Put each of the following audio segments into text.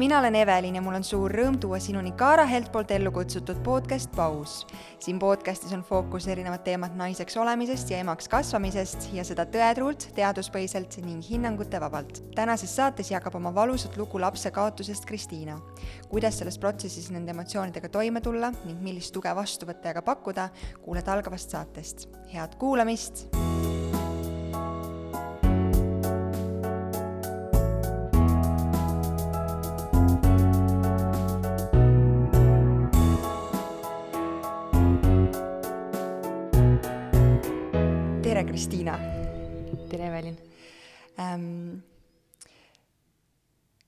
mina olen Evelin ja mul on suur rõõm tuua sinuni Kaara Helt poolt ellu kutsutud podcast Paus. siin podcastis on fookus erinevad teemad naiseks olemisest ja emaks kasvamisest ja seda tõetruult, teaduspõhiselt ning hinnangute vabalt. tänases saates jagab oma valusat lugu lapse kaotusest Kristiina. kuidas selles protsessis nende emotsioonidega toime tulla ning millist tuge vastu võtta ja ka pakkuda, kuuled algavast saatest. head kuulamist Kristiina. Tere, Evelin. Ähm,.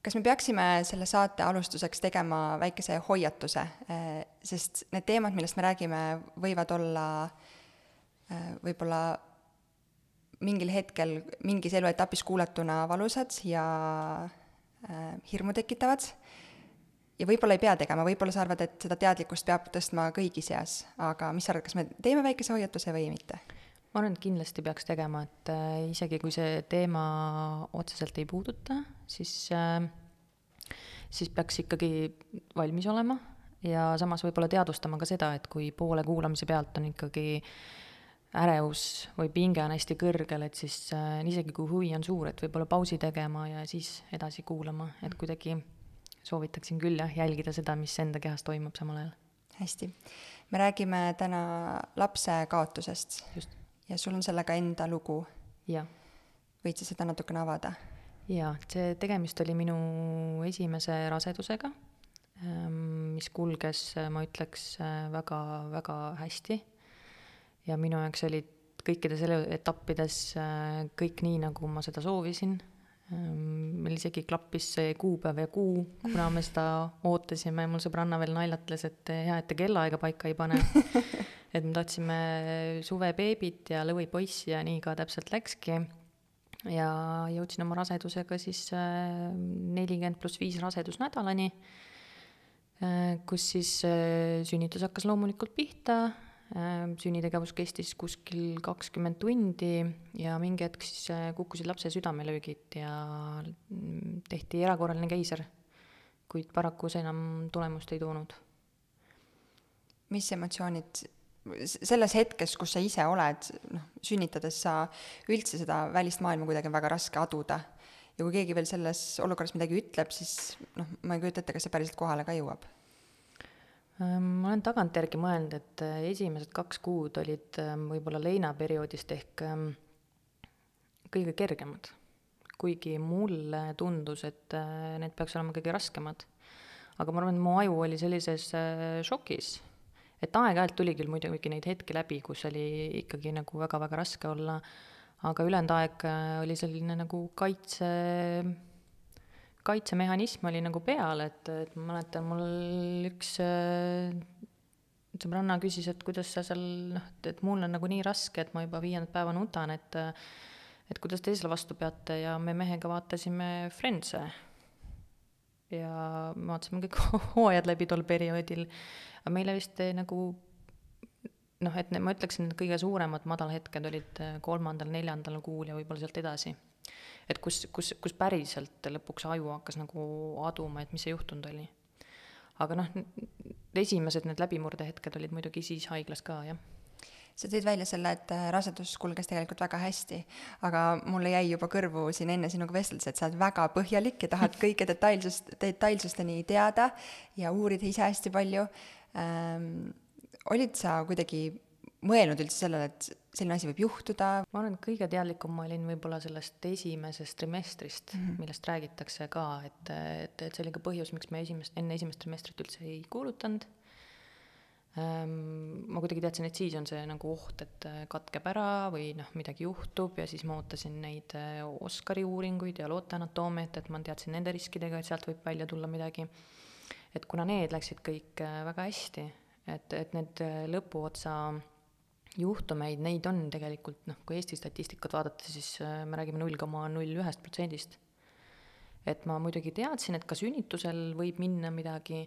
kas me peaksime selle saate alustuseks tegema väikese hoiatuse, äh, sest need teemad, millest me räägime, võivad olla äh, võib-olla mingil hetkel mingis eluetapis kuulatuna valusad ja äh, hirmu tekitavad. Ja võib-olla ei pea tegema, võib-olla sa arvad, et seda teadlikkust peab tõstma kõigi seas, aga mis sa arvad, kas me teeme väikese hoiatuse või mitte? Ma arvan, et kindlasti peaks tegema, et äh, isegi kui see teema otseselt ei puuduta, siis äh,, siis peaks ikkagi valmis olema ja samas võib-olla teadvustama ka seda, et kui poole kuulamise pealt on ikkagi ärevus või pinge on hästi kõrgel, et siis äh, isegi kui huvi on suur, et võib-olla pausi tegema ja siis edasi kuulama, et kuidagi soovitaksin küll jah, jälgida seda, mis enda kehas toimub samal ajal. hästi, me räägime täna lapse kaotusest. just ja sul on sellega enda lugu. võid sa seda natukene avada? jaa, see tegemist oli minu esimese rasedusega, mis kulges, ma ütleks, väga, väga hästi. ja minu jaoks olid kõikides eluetappides kõik nii, nagu ma seda soovisin. Meil isegi klappis see kuupäev ja kuu, kuna me seda ootasime, mul sõbranna veel naljatles, et hea, et te kellaaega paika ei pane. Et me tahtsime suvebeebit ja lõvipoissi ja nii ka täpselt läkski. ja jõudsin oma rasedusega siis äh, nelikümmend pluss viis rasedusnädalani, äh, kus siis sünnitus hakkas loomulikult pihta, sünnitegevus kestis kuskil kakskümmend tundi ja mingi hetk siis kukkusid lapse südamelöögid ja mm, tehti erakorraline keiser, kuid paraku see enam tulemust ei toonud. mis emotsioonid selles hetkes, kus sa ise oled, noh, sünnitades sa üldse seda välist maailma kuidagi on väga raske aduda. ja kui keegi veel selles olukorras midagi ütleb, siis noh, ma ei kujuta ette, kas see päriselt kohale ka jõuab. Ehm, ma olen tagantjärgi mõelnud, et äh, esimesed kaks kuud olid ähm, võib-olla leinaperioodist ehk ähm, kõige kergemad. kuigi mulle tundus, et äh, need peaks olema kõige raskemad. aga ma arvan, et mu aju oli sellises äh, šokis et aeg-ajalt tuli küll muidugi neid hetki läbi, kus oli ikkagi nagu väga-väga raske olla, aga ülejäänud aeg oli selline nagu kaitse, kaitsemehhanism oli nagu peal, et, et ma mäletan, mul üks äh, sõbranna küsis, et kuidas sa seal, noh, et mul on nagu nii raske, et ma juba viiendat päeva nutan, et et kuidas te selle vastu peate ja me mehega vaatasime Friends'e. ja vaatasime kõik hooajad läbi tol perioodil aga meile vist nagu noh, et ne, ma ütleksin, et kõige suuremad madalhetked olid eh, kolmandal, neljandal kuul ja võib-olla sealt edasi. Et kus, kus, kus päriselt lõpuks aju hakkas nagu aduma, et mis see juhtunud oli. aga noh, esimesed need läbimurdehetked olid muidugi siis haiglas ka, jah sa tõid välja selle, et eh, rasedus kulges tegelikult väga hästi, aga mulle jäi juba kõrvu siin enne sinuga vesteldes, et sa oled väga põhjalik ja tahad kõike detailsust, detailsusteni teada ja uurida ise hästi palju ähm,. olid sa kuidagi mõelnud üldse sellele, et selline asi võib juhtuda? ma arvan, et kõige teadlikum ma olin võib-olla sellest esimesest trimestrist mm, -hmm. millest räägitakse ka, et, et, et see oli ka põhjus, miks me esimest, enne esimest trimestrit üldse ei kuulutanud ähm,. ma kuidagi teadsin, et siis on see nagu oht, et katkeb ära või noh, midagi juhtub ja siis ma ootasin neid äh, Oscari uuringuid ja looteanatoomiat, et ma teadsin nende riskidega, et sealt võib välja tulla midagi et kuna need läksid kõik äh, väga hästi, et, et need lõpuotsa juhtumeid, neid on tegelikult noh, kui Eesti statistikat vaadata, siis äh, me räägime null koma null ühest protsendist. et ma muidugi teadsin, et ka sünnitusel võib minna midagi,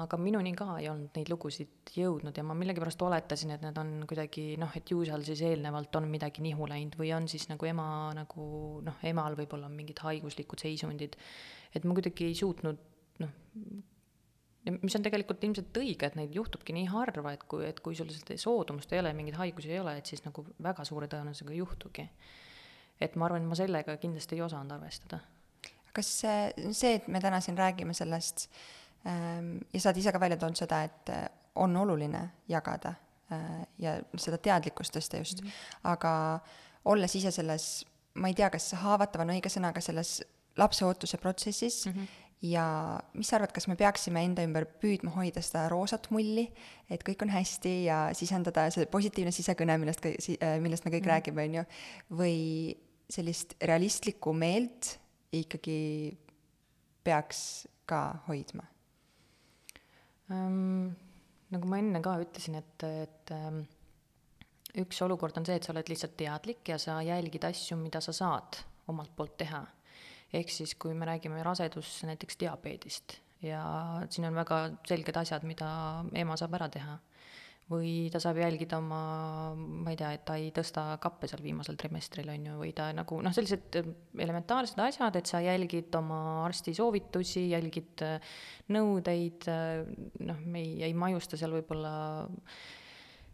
aga minuni ka ei olnud neid lugusid jõudnud ja ma millegipärast oletasin, et need on kuidagi noh, et ju seal siis eelnevalt on midagi nihu läinud või on siis nagu ema nagu noh, emal võib-olla on mingid haiguslikud seisundid. et ma kuidagi ei suutnud noh, mis on tegelikult ilmselt õige, et neid juhtubki nii harva, et kui, et kui sul seda soodumust ei ole, mingeid haigusi ei ole, et siis nagu väga suure tõenäosusega juhtugi. et ma arvan, et ma sellega kindlasti ei osanud arvestada. kas see, see, et me täna siin räägime sellest ähm, ja sa oled ise ka välja toonud seda, et äh, on oluline jagada äh, ja seda teadlikkust tõsta just mm, -hmm. aga olles ise selles, ma ei tea, kas haavatav on õige sõna, aga selles lapse ootuse protsessis mm, -hmm ja mis sa arvad, kas me peaksime enda ümber püüdma hoida seda roosat mulli, et kõik on hästi ja sisendada see positiivne sisekõne, millest, äh, millest me kõik mm. räägime, on ju, või sellist realistlikku meelt ikkagi peaks ka hoidma um,? nagu ma enne ka ütlesin, et, et um, üks olukord on see, et sa oled lihtsalt teadlik ja sa jälgid asju, mida sa saad omalt poolt teha ehk siis, kui me räägime rasedus näiteks diabeedist ja siin on väga selged asjad, mida ema saab ära teha. või ta saab jälgida oma, ma ei tea, et ta ei tõsta kappe seal viimasel trimestril, on ju, või ta nagu noh, sellised elementaarsed asjad, et sa jälgid oma arsti soovitusi, jälgid nõudeid, noh, me ei, ei maiusta seal võib-olla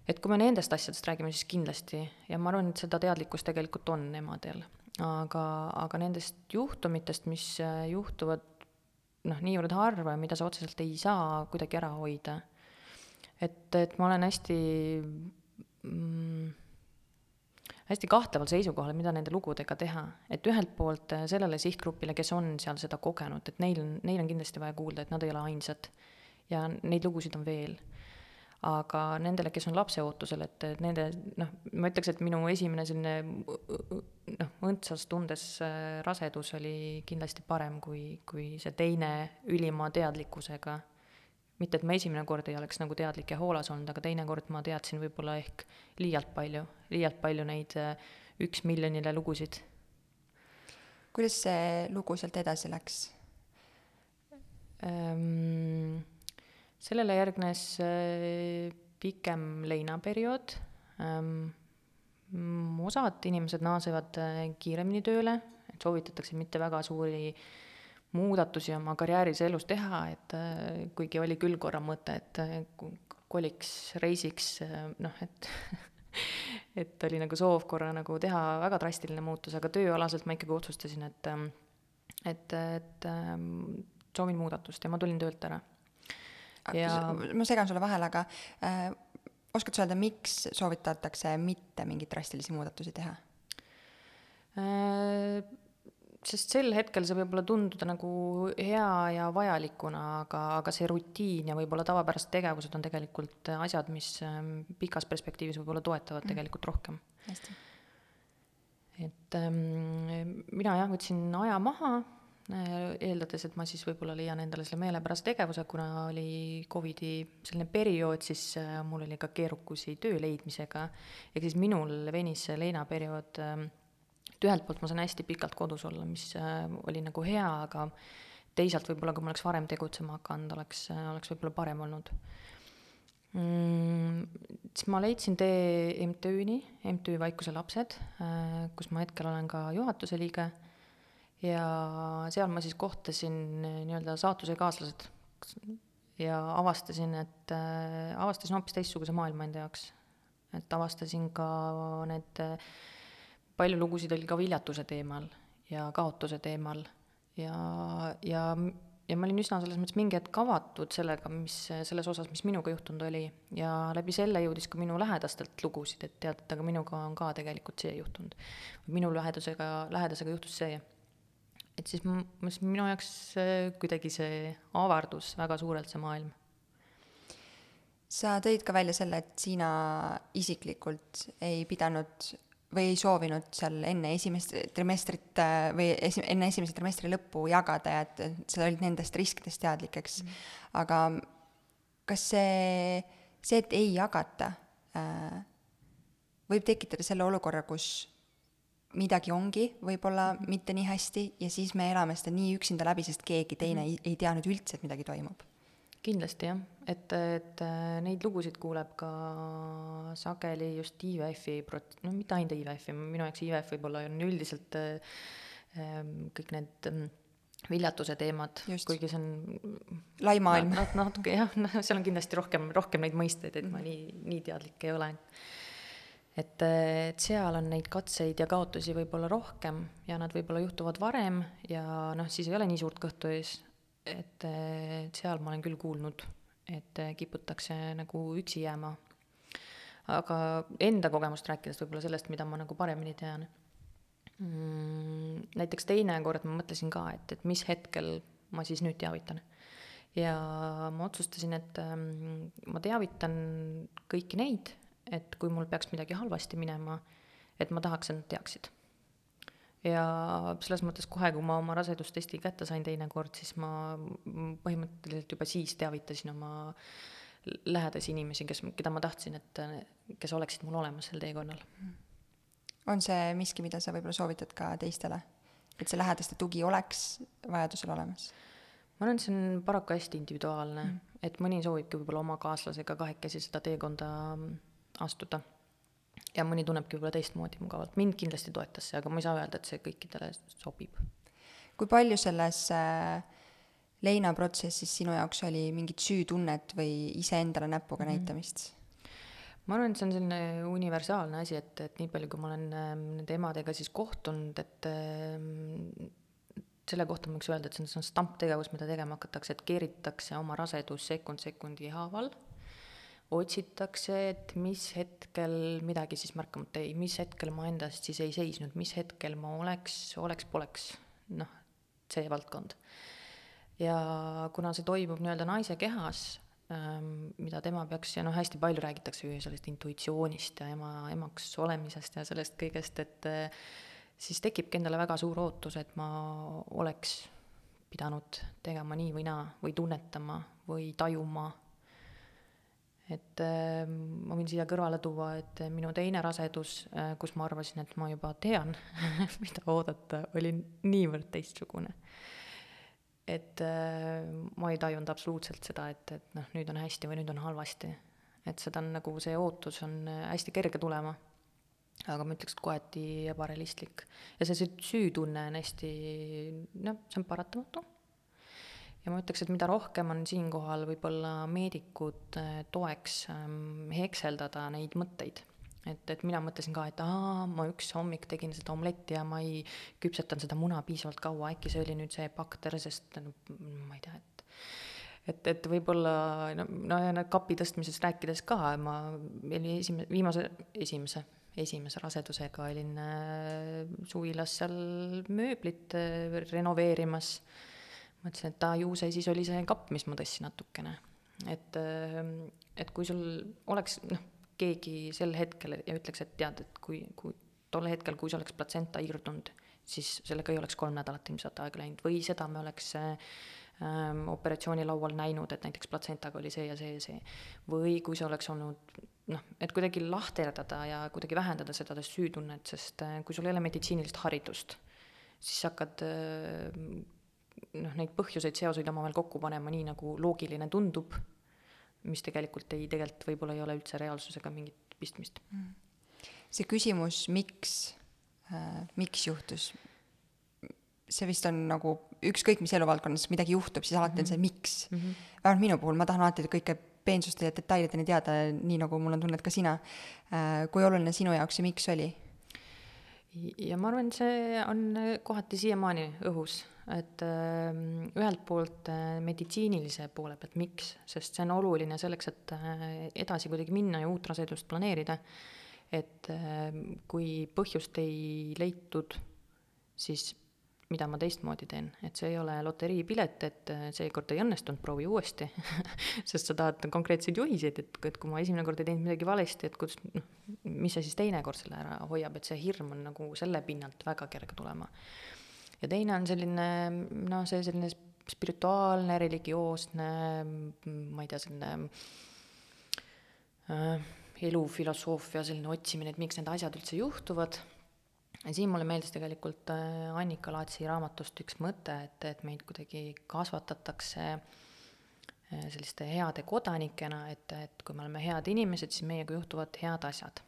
et kui me nendest asjadest räägime, siis kindlasti ja ma arvan, et seda teadlikkust tegelikult on emadel aga, aga nendest juhtumitest, mis äh, juhtuvad noh, niivõrd harva ja mida sa otseselt ei saa kuidagi ära hoida. et, et ma olen hästi mm, hästi kahtleval seisukohal, mida nende lugudega teha, et ühelt poolt äh, sellele sihtgrupile, kes on seal seda kogenud, et neil on, neil on kindlasti vaja kuulda, et nad ei ole ainsad. Ja neid lugusid on veel aga nendele, kes on lapseootusel, et nende noh, ma ütleks, et minu esimene selline noh, õndsas tundes äh, rasedus oli kindlasti parem kui, kui see teine ülima teadlikkusega. mitte, et ma esimene kord ei oleks nagu teadlik ja hoolas olnud, aga teine kord ma teadsin võib-olla ehk liialt palju, liialt palju neid äh, üks miljonile lugusid. kuidas see lugu sealt edasi läks ähm,? Sellele järgnes äh, pikem leinaperiood ähm,. osad inimesed naasevad äh, kiiremini tööle, et soovitatakse mitte väga suuri muudatusi oma karjääris ja elus teha, et äh, kuigi oli küll korra mõte, et koliks, reisiks, noh, et et oli nagu soov korra nagu teha väga drastiline muutus, aga tööalaselt ma ikkagi otsustasin, et et, et ähm, soovin muudatust ja ma tulin töölt ära ja ma segan sulle vahele, aga äh, oskad sa öelda, miks soovitatakse mitte mingeid drastilisi muudatusi teha äh,? sest sel hetkel see võib-olla tunduda nagu hea ja vajalikuna, aga, aga see rutiin ja võib-olla tavapärased tegevused on tegelikult asjad, mis ähm, pikas perspektiivis võib-olla toetavad mm. tegelikult rohkem. et ähm, mina jah, võtsin aja maha eeldades, et ma siis võib-olla leian endale selle meelepärase tegevuse, kuna oli Covidi selline periood, siis äh, mul oli ka keerukusi töö leidmisega. ehk siis minul venis see leinaperiood, ähm, et ühelt poolt ma sain hästi pikalt kodus olla, mis äh, oli nagu hea, aga teisalt võib-olla, kui ma oleks varem tegutsema hakanud, oleks, oleks võib-olla parem olnud mm,. siis ma leidsin tee MTÜ-ni, MTÜ Vaikuse lapsed, kus ma hetkel olen ka juhatuse liige ja seal ma siis kohtasin eh, nii-öelda saatusekaaslased ja avastasin, et äh, avastasin hoopis teistsuguse maailma enda jaoks. et avastasin ka need, eh, palju lugusid oli ka viljatuse teemal ja kaotuse teemal ja, ja, ja ma olin üsna selles mõttes mingi hetk avatud sellega, mis, selles osas, mis minuga juhtunud oli. ja läbi selle jõudis ka minu lähedastelt lugusid, et tead, et aga minuga on ka tegelikult see juhtunud. minu lähedasega, lähedasega juhtus see et siis minu jaoks kuidagi see avardus väga suurelt, see maailm. sa tõid ka välja selle, et sina isiklikult ei pidanud või ei soovinud seal enne esimest trimestrit äh, või esi-, enne esimese trimestri lõppu jagada ja et, et sa olid nendest riskidest teadlik, eks mm. -hmm. aga kas see, see, et ei jagata äh,, võib tekitada selle olukorra, kus midagi ongi võib-olla mitte nii hästi ja siis me elame seda nii üksinda läbi, sest keegi teine mm -hmm. ei, ei tea nüüd üldse, et midagi toimub. kindlasti jah, et, et äh, neid lugusid kuuleb ka sageli just IVF-i prot-, no mitte ainult IVF-i, minu jaoks IVF võib-olla on üldiselt äh, ähm, kõik need ähm, viljatuse teemad, kuigi see on lai maailm nat- natuke jah, noh, seal on kindlasti rohkem, rohkem neid mõisteid, et ma nii, nii teadlik ei ole. Et, et seal on neid katseid ja kaotusi võib-olla rohkem ja nad võib-olla juhtuvad varem ja noh, siis ei ole nii suurt kõhtu ees. et, et seal ma olen küll kuulnud, et kiputakse nagu üksi jääma. aga enda kogemust rääkides võib-olla sellest, mida ma nagu paremini tean mm,. näiteks teinekord ma mõtlesin ka, et, et mis hetkel ma siis nüüd teavitan. ja ma otsustasin, et ähm, ma teavitan kõiki neid, et kui mul peaks midagi halvasti minema, et ma tahaks, et nad teaksid. ja selles mõttes kohe, kui ma oma rasedustesti kätte sain teinekord, siis ma põhimõtteliselt juba siis teavitasin oma lähedasi inimesi, kes, keda ma tahtsin, et kes oleksid mul olemas sel teekonnal on see miski, mida sa võib-olla soovitad ka teistele? et see lähedaste tugi oleks vajadusel olemas? ma arvan, et see on paraku hästi individuaalne mm., et mõni soovibki võib-olla oma kaaslasega kahekesi seda teekonda astuda. ja mõni tunnebki võib-olla teistmoodi mugavalt, mind kindlasti toetas see, aga ma ei saa öelda, et see kõikidele sobib. kui palju selles äh, leinaprotsessis sinu jaoks oli mingit süütunnet või iseendale näpuga mm -hmm. näitamist? ma arvan, et see on selline universaalne asi, et, et nii palju, kui ma olen ähm, nende emadega siis kohtunud, et ähm, selle kohta ma võiks öelda, et see on, see on stamptegevus, mida tegema hakatakse, et keeritakse oma rasedus sekund sekundi haaval, otsitakse, et mis hetkel midagi siis märkamata jäi, mis hetkel ma endast siis ei seisnud, mis hetkel ma oleks, oleks-poleks, noh, see valdkond. ja kuna see toimub nii-öelda naise kehas, Ähm, mida tema peaks ja noh, hästi palju räägitakse ju sellest intuitsioonist ja ema, emaks olemisest ja sellest kõigest, et äh, siis tekibki endale väga suur ootus, et ma oleks pidanud tegema nii või naa või tunnetama või tajuma. Et äh, ma võin siia kõrvale tuua, et minu teine rasedus, äh, kus ma arvasin, et ma juba tean mida oodata, oli niivõrd teistsugune et äh, ma ei tajunud absoluutselt seda, et, et noh, nüüd on hästi või nüüd on halvasti. et seda on nagu, see ootus on äh, hästi kerge tulema. aga ma ütleks, et kohati ebarealistlik. ja see, see süütunne on hästi, noh, see on paratamatu. Ja ma ütleks, et mida rohkem on siinkohal võib-olla meedikud äh, toeks ähm, hekseldada neid mõtteid et, et mina mõtlesin ka, et aa, ma üks hommik tegin seda omletti ja ma ei küpsetanud seda muna piisavalt kaua, äkki see oli nüüd see bakter, sest no ma ei tea, et et, et võib-olla no, no ja kapi tõstmisest rääkides ka, ma olin esimese, viimase, esimese, esimese rasedusega olin äh, suvilas seal mööblit äh, renoveerimas. Mõtlesin, et aa, ju see siis oli see kapp, mis ma tõstsin natukene. et äh,, et kui sul oleks, noh keegi sel hetkel ja ütleks, et tead, et kui, kui tol hetkel, kui see oleks platsenta irdunud, siis sellega ei oleks kolm nädalat ilmselt aega läinud või seda me oleks ähm, operatsioonilaual näinud, et näiteks platsentaga oli see ja see ja see. või kui see oleks olnud noh, et kuidagi lahterdada ja kuidagi vähendada seda süütunnet, sest äh, kui sul ei ole meditsiinilist haridust, siis sa hakkad äh, noh, neid põhjuseid, seoseid omavahel kokku panema nii, nagu loogiline tundub mis tegelikult ei, tegelikult võib-olla ei ole üldse reaalsusega mingit pistmist. see küsimus, miks äh,, miks juhtus, see vist on nagu ükskõik mis eluvaldkonnas midagi juhtub, siis alati mm -hmm. on see miks mm. -hmm. vähemalt minu puhul, ma tahan alati kõike peensuste ja detailideni teada, nii nagu mul on tunne, et ka sina äh,. kui oluline sinu jaoks see miks oli? ja ma arvan, see on kohati siiamaani õhus et ähm, ühelt poolt äh, meditsiinilise poole pealt, miks, sest see on oluline selleks, et äh, edasi kuidagi minna ja uut rasedust planeerida. et ähm, kui põhjust ei leitud, siis mida ma teistmoodi teen, et see ei ole loteriipilet, et äh, seekord ei õnnestunud, proovi uuesti. Sest sa tahad konkreetseid juhiseid, et, et kui ma esimene kord ei teinud midagi valesti, et kuidas, noh, mis see siis teine kord selle ära hoiab, et see hirm on nagu selle pinnalt väga kerge tulema ja teine on selline noh, see selline spirituaalne, religioosne, ma ei tea, selline äh, elufilosoofia selline otsimine, et miks need asjad üldse juhtuvad. ja siin mulle meeldis tegelikult äh, Annika Laatsi raamatust üks mõte, et, et meid kuidagi kasvatatakse äh, selliste heade kodanikena, et, et kui me oleme head inimesed, siis meiega juhtuvad head asjad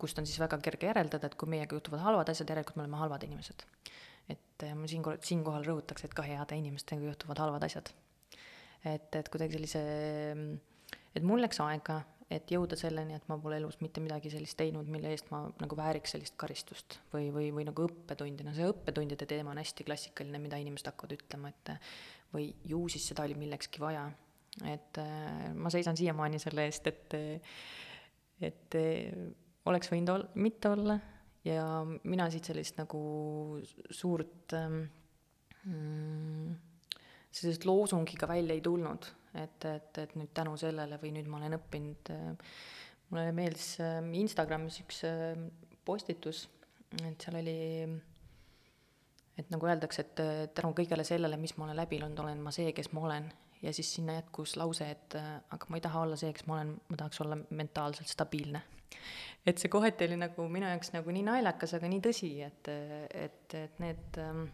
kust on siis väga kerge järeldada, et kui meiega juhtuvad halvad asjad, järelikult me oleme halvad inimesed. et ma siinkohal, siinkohal rõhutaks, et ka heade inimestega juhtuvad halvad asjad. et, et kuidagi sellise, et mul läks aega, et jõuda selleni, et ma pole elus mitte midagi sellist teinud, mille eest ma nagu vääriks sellist karistust või, või, või nagu õppetundi, no see õppetundide teema on hästi klassikaline, mida inimesed hakkavad ütlema, et või ju siis seda oli millekski vaja. et äh, ma seisan siiamaani selle eest, et, et oleks võinud ol-, mitte olla ja mina siit sellist nagu suurt ähm, mm, sellisest loosungiga välja ei tulnud et, et, et nüüd tänu sellele või nüüd ma olen õppinud, äh, mulle meeldis äh, Instagramis üks äh, postitus, et seal oli, et nagu öeldakse, et tänu kõigele sellele, mis ma olen läbi elanud, olen ma see, kes ma olen. ja siis sinna jätkus lause, et aga ma ei taha olla see, kes ma olen, ma tahaks olla mentaalselt stabiilne. Et see kohati oli nagu minu jaoks nagu nii naljakas, aga nii tõsi, et, et, et need ähm,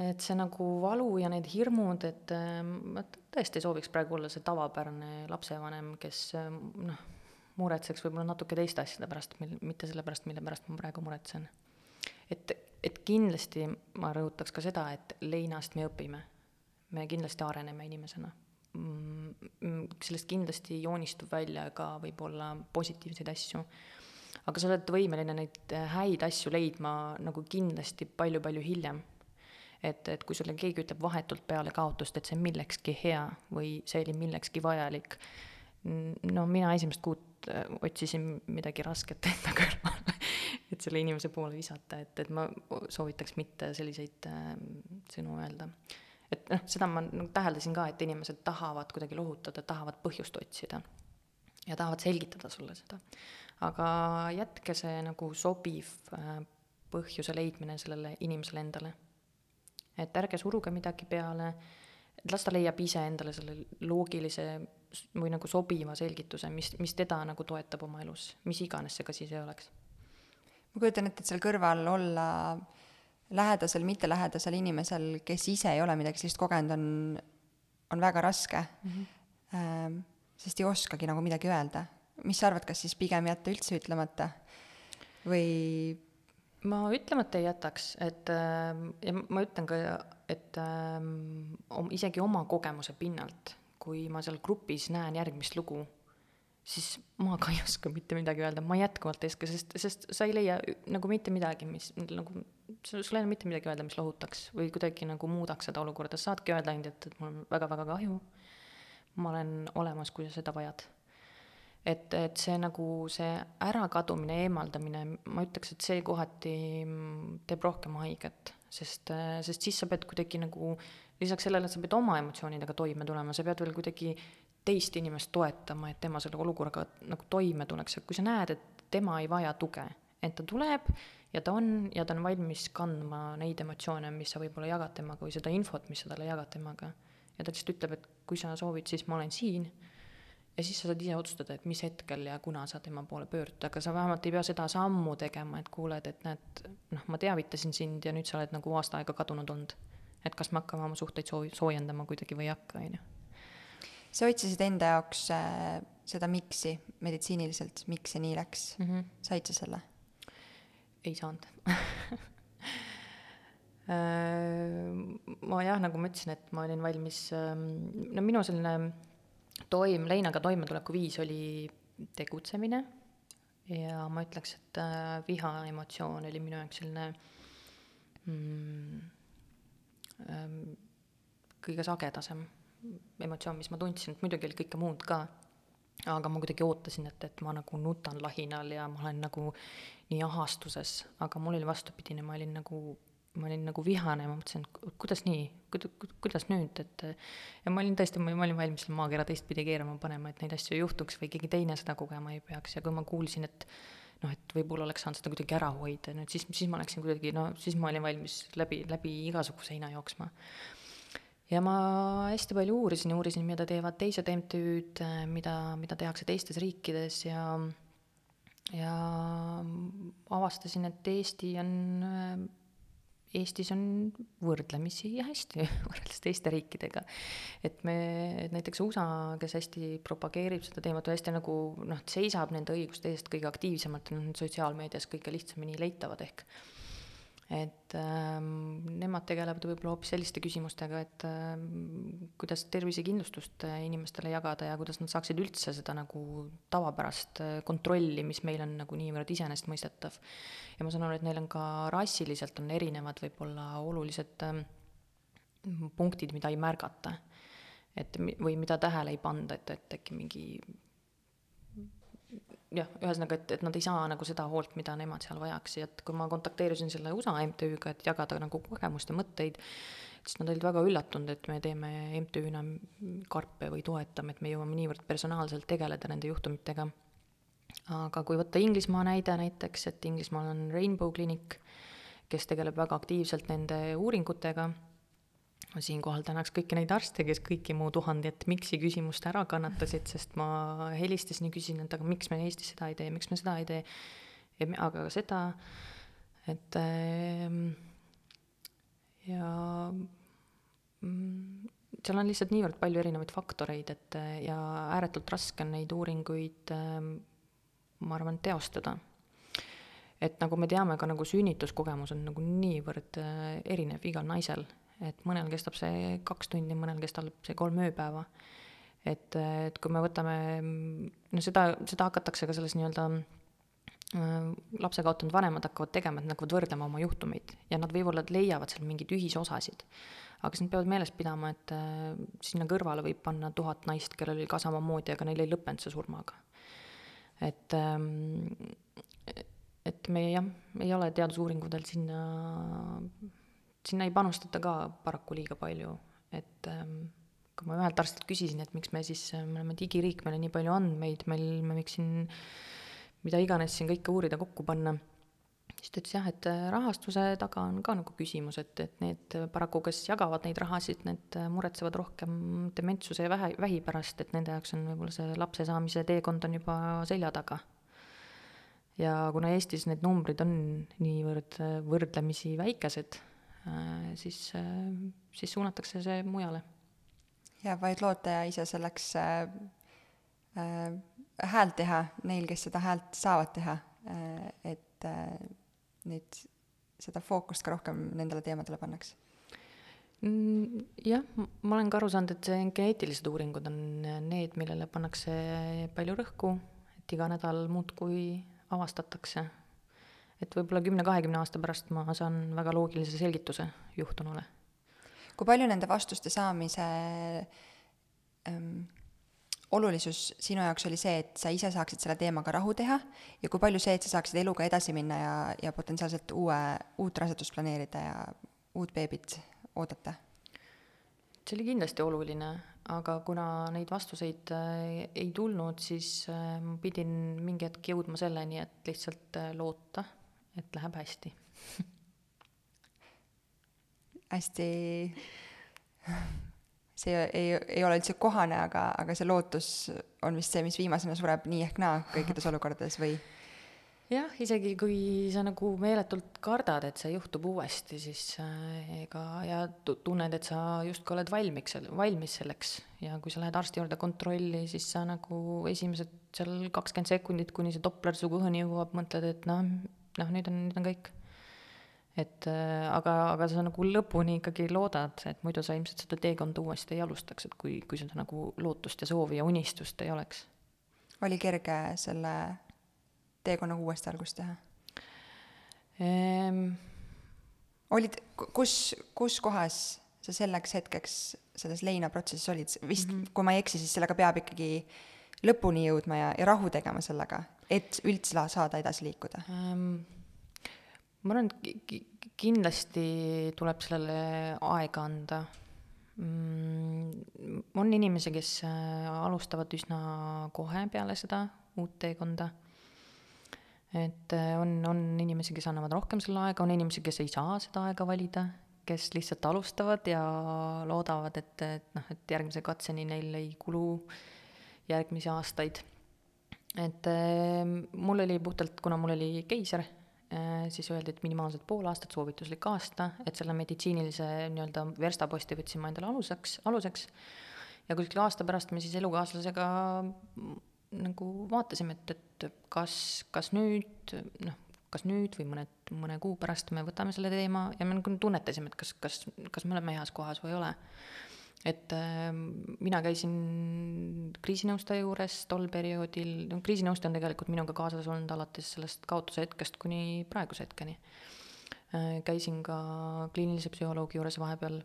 et see nagu valu ja need hirmud, et ma tõesti sooviks praegu olla see tavapärane lapsevanem, kes noh, muretseks võib-olla natuke teiste asjade pärast, mil, mitte selle pärast, mille pärast ma praegu muretsen. et, et kindlasti ma rõhutaks ka seda, et leinast me õpime. me kindlasti areneme inimesena. Mm, sellest kindlasti joonistub välja ka võib-olla positiivseid asju aga sa oled võimeline neid häid asju leidma nagu kindlasti palju-palju hiljem et, et kui sulle keegi ütleb vahetult peale kaotust, et see on millekski hea või see oli millekski vajalik, no mina esimest kuud äh, otsisin midagi rasket enda kõrvale, et selle inimese poole visata, et, et ma soovitaks mitte selliseid äh, sõnu öelda. Et noh, seda ma nagu täheldasin ka, et inimesed tahavad kuidagi lohutada, tahavad põhjust otsida ja tahavad selgitada sulle seda. aga jätke see nagu sobiv äh, põhjuse leidmine sellele inimesele endale et ärge suruge midagi peale, et las ta leiab ise endale selle loogilise või nagu sobiva selgituse, mis, mis teda nagu toetab oma elus, mis iganes see ka siis ei oleks. ma kujutan ette, et seal kõrval olla lähedasel, mittelähedasel inimesel, kes ise ei ole midagi sellist kogenud, on, on väga raske mm. -hmm. Ähm, sest ei oskagi nagu midagi öelda. mis sa arvad, kas siis pigem jätta üldse ütlemata või ma ütlemata ei jätaks, et äh, ja ma ütlen ka, et äh, isegi oma kogemuse pinnalt, kui ma seal grupis näen järgmist lugu, siis ma ka ei oska mitte midagi öelda, ma jätkuvalt ei oska, sest, sest sa ei leia nagu mitte midagi, mis nagu, sul ei ole mitte midagi öelda, mis lohutaks või kuidagi nagu muudaks seda olukorda, saadki öelda ainult, et, et mul on väga-väga kahju. ma olen olemas, kui sa seda vajad. Et, et see nagu see ärakadumine, eemaldamine, ma ütleks, et see kohati teeb rohkem haiget, sest, sest siis sa pead kuidagi nagu lisaks sellele, et sa pead oma emotsioonidega toime tulema, sa pead veel kuidagi teist inimest toetama, et tema selle olukorraga nagu toime tuleks, et kui sa näed, et tema ei vaja tuge, et ta tuleb ja ta on ja ta on valmis kandma neid emotsioone, mis sa võib-olla jagad temaga või seda infot, mis sa talle jagad temaga. ja ta lihtsalt ütleb, et kui sa soovid, siis ma olen siin ja siis sa saad ise otsustada, et mis hetkel ja kuna sa tema poole pöördud, aga sa vähemalt ei pea seda sammu tegema, et kuuled, et näed, noh, ma teavitasin sind ja nüüd sa oled nagu aasta aega kadunud olnud. et kas me hakkame oma suhteid soo-, soojendama kuidagi või ei hakka, on ju. sa otsisid enda jaoks äh, seda miks'i meditsiiniliselt, miks see nii läks mm, -hmm. said sa selle? Ei saanud. Äh, ma jah, nagu ma ütlesin, et ma olin valmis, ähm, no minu selline toim-, leinaga toimetuleku viis oli tegutsemine. Ja ma ütleks, et äh, viha emotsioon oli minu jaoks selline mm, ähm, kõige sagedasem emotsioon, mis ma tundsin, et muidugi oli kõike muud ka, aga ma kuidagi ootasin, et, et ma nagu nutan lahinal ja ma olen nagu nii ahastuses, aga mul oli vastupidine, ma olin nagu ma olin nagu vihane, ma mõtlesin, et kuidas nii, kuidas nüüd, et ja ma olin tõesti, ma olin valmis selle maakera teistpidi keerama, panema, et neid asju ei juhtuks või keegi teine seda kogema ei peaks. Ja kui ma kuulsin, et noh, et võib-olla oleks saanud seda kuidagi ära hoida, nüüd siis, siis ma läksin kuidagi, no siis ma olin valmis läbi, läbi igasuguse heina jooksma. Ja ma hästi palju uurisin, uurisin, mida teevad teised MTÜ-d, mida, mida tehakse teistes riikides ja ja avastasin, et Eesti on Eestis on võrdlemisi hästi võrreldes teiste riikidega. et me, et näiteks USA, kes hästi propageerib seda teemat või hästi nagu noh, seisab nende õiguste eest kõige aktiivsemalt, on sotsiaalmeedias kõige lihtsamini leitavad ehk et ähm, nemad tegelevad võib-olla hoopis selliste küsimustega, et ähm, kuidas tervisekindlustust äh, inimestele jagada ja kuidas nad saaksid üldse seda nagu tavapärast äh, kontrolli, mis meil on nagu niivõrd iseenesestmõistetav. ja ma saan aru, et neil on ka rassiliselt on erinevad võib-olla olulised ähm, punktid, mida ei märgata. et või mida tähele ei panda, et, et äkki mingi jah, ühesõnaga, et, et nad ei saa nagu seda hoolt, mida nemad seal vajaks ja et kui ma kontakteerusin selle USA MTÜ-ga, et jagada nagu kogemust ja mõtteid, siis nad olid väga üllatunud, et me teeme MTÜ-na karpe või toetame, et me jõuame niivõrd personaalselt tegeleda nende juhtumitega. aga kui võtta Inglismaa näide näiteks, et Inglismaal on Rainbow Clinic, kes tegeleb väga aktiivselt nende uuringutega siinkohal tänaks kõiki neid arste, kes kõiki mu tuhandet miks'i küsimust ära kannatasid, sest ma helistasin ja küsisin, et aga miks me Eestis seda ei tee, miks me seda ei tee, aga seda, et ehm, ja mm, seal on lihtsalt niivõrd palju erinevaid faktoreid, et ja ääretult raske on neid uuringuid, ehm, ma arvan, teostada. Et nagu me teame, ka nagu sünnituskogemus on nagu niivõrd eh, erinev igal naisel et mõnel kestab see kaks tundi, mõnel kestab see kolm ööpäeva. et, et kui me võtame, no seda, seda hakatakse ka selles nii-öelda äh, lapse kaotanud vanemad hakkavad tegema, et nad hakkavad võrdlema oma juhtumeid ja nad võib-olla leiavad seal mingeid ühisosasid. aga siis nad peavad meeles pidama, et äh, sinna kõrvale võib panna tuhat naist, kellel oli ka samamoodi, aga neil ei lõppenud see surmaga. et ähm, et me jah, ei ole teadusuuringutel sinna sinna ei panustata ka paraku liiga palju, et ähm, kui ma ühelt arstilt küsisin, et miks me siis, me oleme digiriik, meil on nii palju andmeid, meil, me võiks siin mida iganes siin kõike uurida, kokku panna, siis ta ütles jah, et äh, rahastuse taga on ka nagu küsimus, et, et need paraku, kes jagavad neid rahasid, need muretsevad rohkem dementsuse ja vähe, vähi pärast, et nende jaoks on võib-olla see lapse saamise teekond on juba selja taga. ja kuna Eestis need numbrid on niivõrd äh, võrdlemisi väikesed Äh, siis, äh, siis suunatakse see mujale. ja vaid loota ja ise selleks äh, äh, häält teha, neil, kes seda häält saavad teha äh,, et äh, nüüd seda fookust ka rohkem nendele teemadele pannakse mm, jah, ma olen ka aru saanud, et see geneetilised uuringud on need, millele pannakse palju rõhku, et iga nädal muudkui avastatakse et võib-olla kümne-kahekümne aasta pärast ma saan väga loogilise selgituse juhtunule. kui palju nende vastuste saamise ähm, olulisus sinu jaoks oli see, et sa ise saaksid selle teemaga rahu teha ja kui palju see, et sa saaksid eluga edasi minna ja, ja potentsiaalselt uue, uut rasedust planeerida ja uut beebit oodata? see oli kindlasti oluline, aga kuna neid vastuseid äh, ei tulnud, siis äh, ma pidin mingi hetk jõudma selleni, et lihtsalt äh, loota et läheb hästi. Hästi, see ei, ei ole üldse kohane, aga, aga see lootus on vist see, mis viimasena sureb nii ehk naa kõikides olukordades või? jah, isegi kui sa nagu meeletult kardad, et see juhtub uuesti, siis äh, ega ja tunned, et sa justkui oled valmiks, valmis selleks. Ja kui sa lähed arsti juurde kontrolli, siis sa nagu esimesed seal kakskümmend sekundit, kuni see Doppler su kõhuni jõuab, mõtled, et noh, noh, nüüd on, nüüd on kõik. et äh, aga, aga sa nagu lõpuni ikkagi loodad, et muidu sa ilmselt seda teekonda uuesti ei alustaks, et kui, kui seda nagu lootust ja soovi ja unistust ei oleks. oli kerge selle teekonnaga uuesti algust teha ehm...? olid, kus, kus kohas sa selleks hetkeks selles leinaprotsessis olid, vist mm, -hmm. kui ma ei eksi, siis sellega peab ikkagi lõpuni jõudma ja, ja rahu tegema sellega, et üldse saada edasi liikuda ähm,? ma arvan, et kindlasti tuleb sellele aega anda mm,. on inimesi, kes äh, alustavad üsna kohe peale seda uut teekonda. et äh, on, on inimesi, kes annavad rohkem selle aega, on inimesi, kes ei saa seda aega valida, kes lihtsalt alustavad ja loodavad, et, et noh, et järgmise katseni neil ei kulu järgmisi aastaid et äh, mul oli puhtalt, kuna mul oli keiser äh,, siis öeldi, et minimaalselt pool aastat, soovituslik aasta, et selle meditsiinilise nii-öelda verstaposti võtsin ma endale aluseks, aluseks. ja kuskil aasta pärast me siis elukaaslasega nagu vaatasime, et, et kas, kas nüüd noh, kas nüüd või mõned, mõne kuu pärast me võtame selle teema ja me nagu tunnetasime, et kas, kas, kas me oleme heas kohas või ei ole. Et äh, mina käisin kriisinõustaja juures tol perioodil, no kriisinõustaja on tegelikult minuga kaasas olnud alates sellest kaotuse hetkest kuni praeguse hetkeni äh,. käisin ka kliinilise psühholoogi juures vahepeal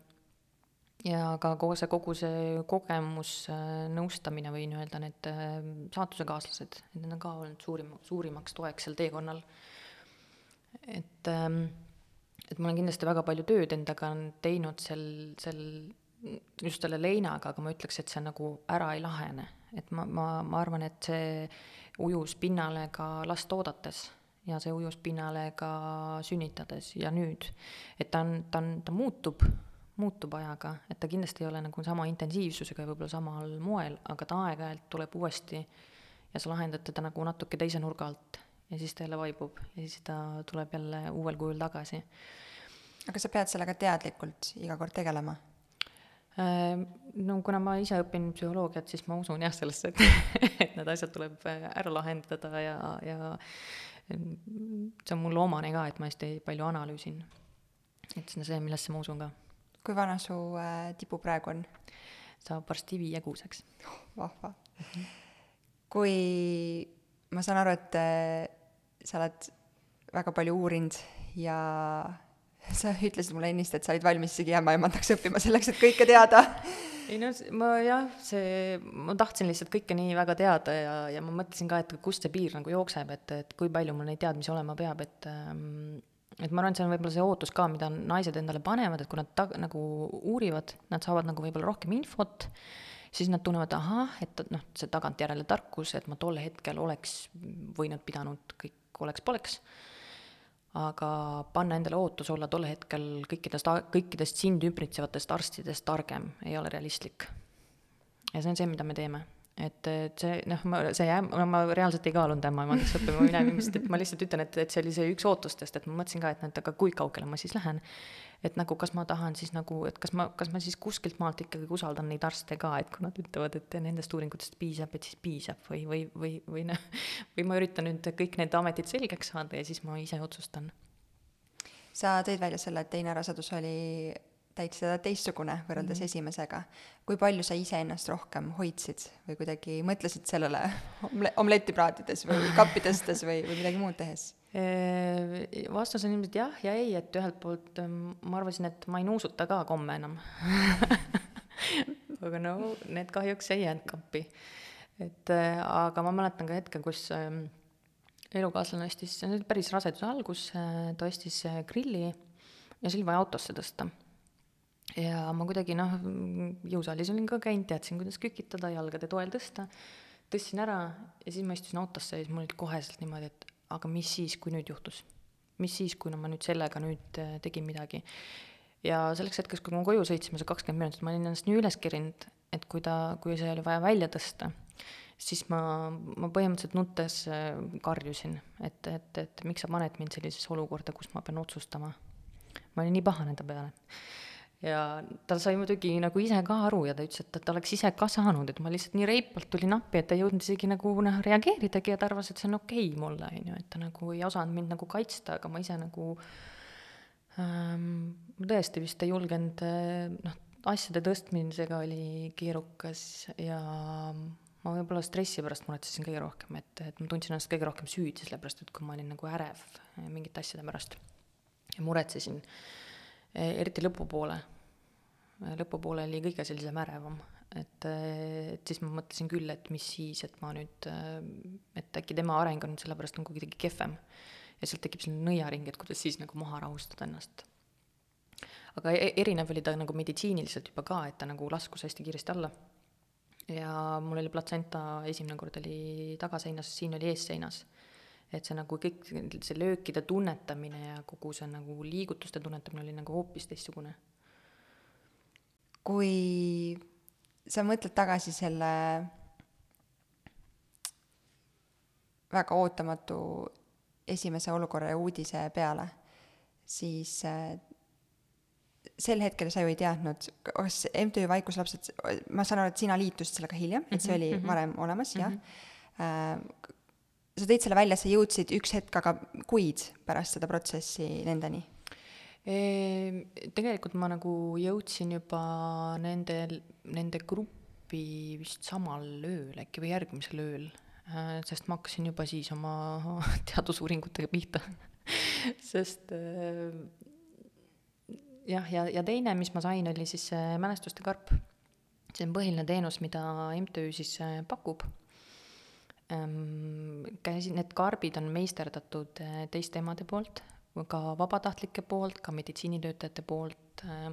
ja ka kogu see, kogu see kogemus, äh, nõustamine võin öelda, need äh, saatusekaaslased, et need on ka olnud suurim, suurimaks toeks sel teekonnal. et, ähm, et ma olen kindlasti väga palju tööd endaga teinud sel, sel, just selle leinaga, aga ma ütleks, et see nagu ära ei lahene. et ma, ma, ma arvan, et see ujus pinnale ka last oodates ja see ujus pinnale ka sünnitades ja nüüd. et ta on, ta on, ta muutub muutub ajaga, et ta kindlasti ei ole nagu sama intensiivsusega ja võib-olla samal moel, aga ta aeg-ajalt tuleb uuesti ja sa lahendad teda nagu natuke teise nurga alt ja siis ta jälle vaibub ja siis ta tuleb jälle uuel kujul tagasi. aga sa pead sellega teadlikult iga kord tegelema? Äh, no kuna ma ise õpin psühholoogiat, siis ma usun jah sellesse, et, et need asjad tuleb ära lahendada ja, ja see on mulle omane ka, et ma hästi palju analüüsin. et see on see, millesse ma usun ka kui vana su äh, tibu praegu on? saab varsti viiekuuseks oh,. vahva mm. -hmm. kui ma saan aru, et äh, sa oled väga palju uurinud ja sa ütlesid mulle ennist, et sa olid valmis isegi jääma emandaks õppima selleks, et kõike teada. ei no ma jah, see, ma tahtsin lihtsalt kõike nii väga teada ja, ja ma mõtlesin ka, et kust see piir nagu jookseb, et, et kui palju mul neid teadmisi olema peab, et ähm, et ma arvan, et see on võib-olla see ootus ka, mida naised endale panevad, et kui nad ta-, nagu uurivad, nad saavad nagu võib-olla rohkem infot, siis nad tunnevad, ahah, et noh, see tagantjärele tarkus, et ma tol hetkel oleks võinud, pidanud, kõik oleks-poleks, aga panna endale ootus olla tol hetkel kõikidest, kõikidest sind ümbritsevatest arstidest targem ei ole realistlik. ja see on see, mida me teeme et, et see noh, ma, see jääb, ma reaalselt ei kaalunud ämmaemandaks õppima minemist, et ma lihtsalt ütlen, et, et see oli see üks ootustest, et ma mõtlesin ka, et et aga kui kaugele ma siis lähen. Et nagu, kas ma tahan siis nagu, et kas ma, kas ma siis kuskilt maalt ikkagi usaldan neid arste ka, et kui nad ütlevad, et nendest uuringutest piisab, et siis piisab või, või, või, või noh, või ma üritan nüüd kõik need ametid selgeks saada ja siis ma ise otsustan. sa tõid välja selle, et teine rasedus oli täitsa teistsugune võrreldes mm -hmm. esimesega. kui palju sa iseennast rohkem hoidsid või kuidagi mõtlesid sellele omle-, omletti praatides või kappi tõstes või, või midagi muud tehes? Vastus on ilmselt jah ja ei, et ühelt poolt ma arvasin, et ma ei nuusuta ka komme enam aga no need kahjuks ei jäänud kappi. et aga ma mäletan ka hetke, kus elukaaslane ostis, see oli päris raseduse algus, ta ostis grilli ja see oli vaja autosse tõsta ja ma kuidagi noh, jõusaalis olin ka käinud, teadsin, kuidas kükitada, jalgade toel tõsta, tõstsin ära ja siis ma istusin autosse ja siis mul oli koheselt niimoodi, et aga mis siis, kui nüüd juhtus? mis siis, kui no ma nüüd sellega nüüd äh, tegin midagi? ja selleks hetkeks, kui ma koju sõitsime, see kakskümmend minutit, ma olin ennast nii üles kerinud, et kui ta, kui see oli vaja välja tõsta, siis ma, ma põhimõtteliselt nuttes äh, karjusin, et, et, et miks sa paned mind sellisesse olukorda, kus ma pean otsustama. ma olin nii pahane ta peale ja ta sai muidugi nagu ise ka aru ja ta ütles, et, ta oleks ise ka saanud, et ma lihtsalt nii reipalt tulin appi, et ta ei jõudnud isegi nagu noh, reageeridagi ja ta arvas, et see on okei okay mulle, on ju, et ta nagu ei osanud mind nagu kaitsta, aga ma ise nagu ähm, tõesti vist ei julgenud, noh, asjade tõstmisega oli keerukas ja ma võib-olla stressi pärast muretsesin kõige rohkem, et, et ma tundsin ennast kõige rohkem süüdi, sellepärast et kui ma olin nagu ärev mingite asjade pärast ja muretsesin äh, eriti lõpupoole, lõpupoole oli kõige sellisem ärevam, et, et siis ma mõtlesin küll, et mis siis, et ma nüüd, et äkki tema areng on sellepärast nagu kuidagi kehvem. ja sealt tekib selline nõiaring, et kuidas siis nagu maha rahustada ennast. aga e-, erinev oli ta nagu meditsiiniliselt juba ka, et ta nagu laskus hästi kiiresti alla. ja mul oli platsenta esimene kord oli tagaseinas, siin oli eesseinas et see nagu kõik, see löökide tunnetamine ja kogu see nagu liigutuste tunnetamine oli nagu hoopis teistsugune. kui sa mõtled tagasi selle väga ootamatu esimese olukorra ja uudise peale, siis äh, sel hetkel sa ju ei teadnud, kas MTÜ Vaikuslapsed, ma saan aru, et sina liitusid sellega hiljem, et see oli mm -hmm. varem olemas, jah mm. -hmm sa tõid selle välja, sa jõudsid üks hetk aga kuid pärast seda protsessi nendeni? Tegelikult ma nagu jõudsin juba nende, nende gruppi vist samal ööl äkki või järgmisel ööl, äh, sest ma hakkasin juba siis oma teadusuuringutega pihta sest äh, jah, ja, ja teine, mis ma sain, oli siis mälestuste karp. see on põhiline teenus, mida MTÜ siis äh, pakub. Ehm, käisin, need karbid on meisterdatud äh, teiste emade poolt, ka vabatahtlike poolt, ka meditsiinitöötajate poolt. Äh,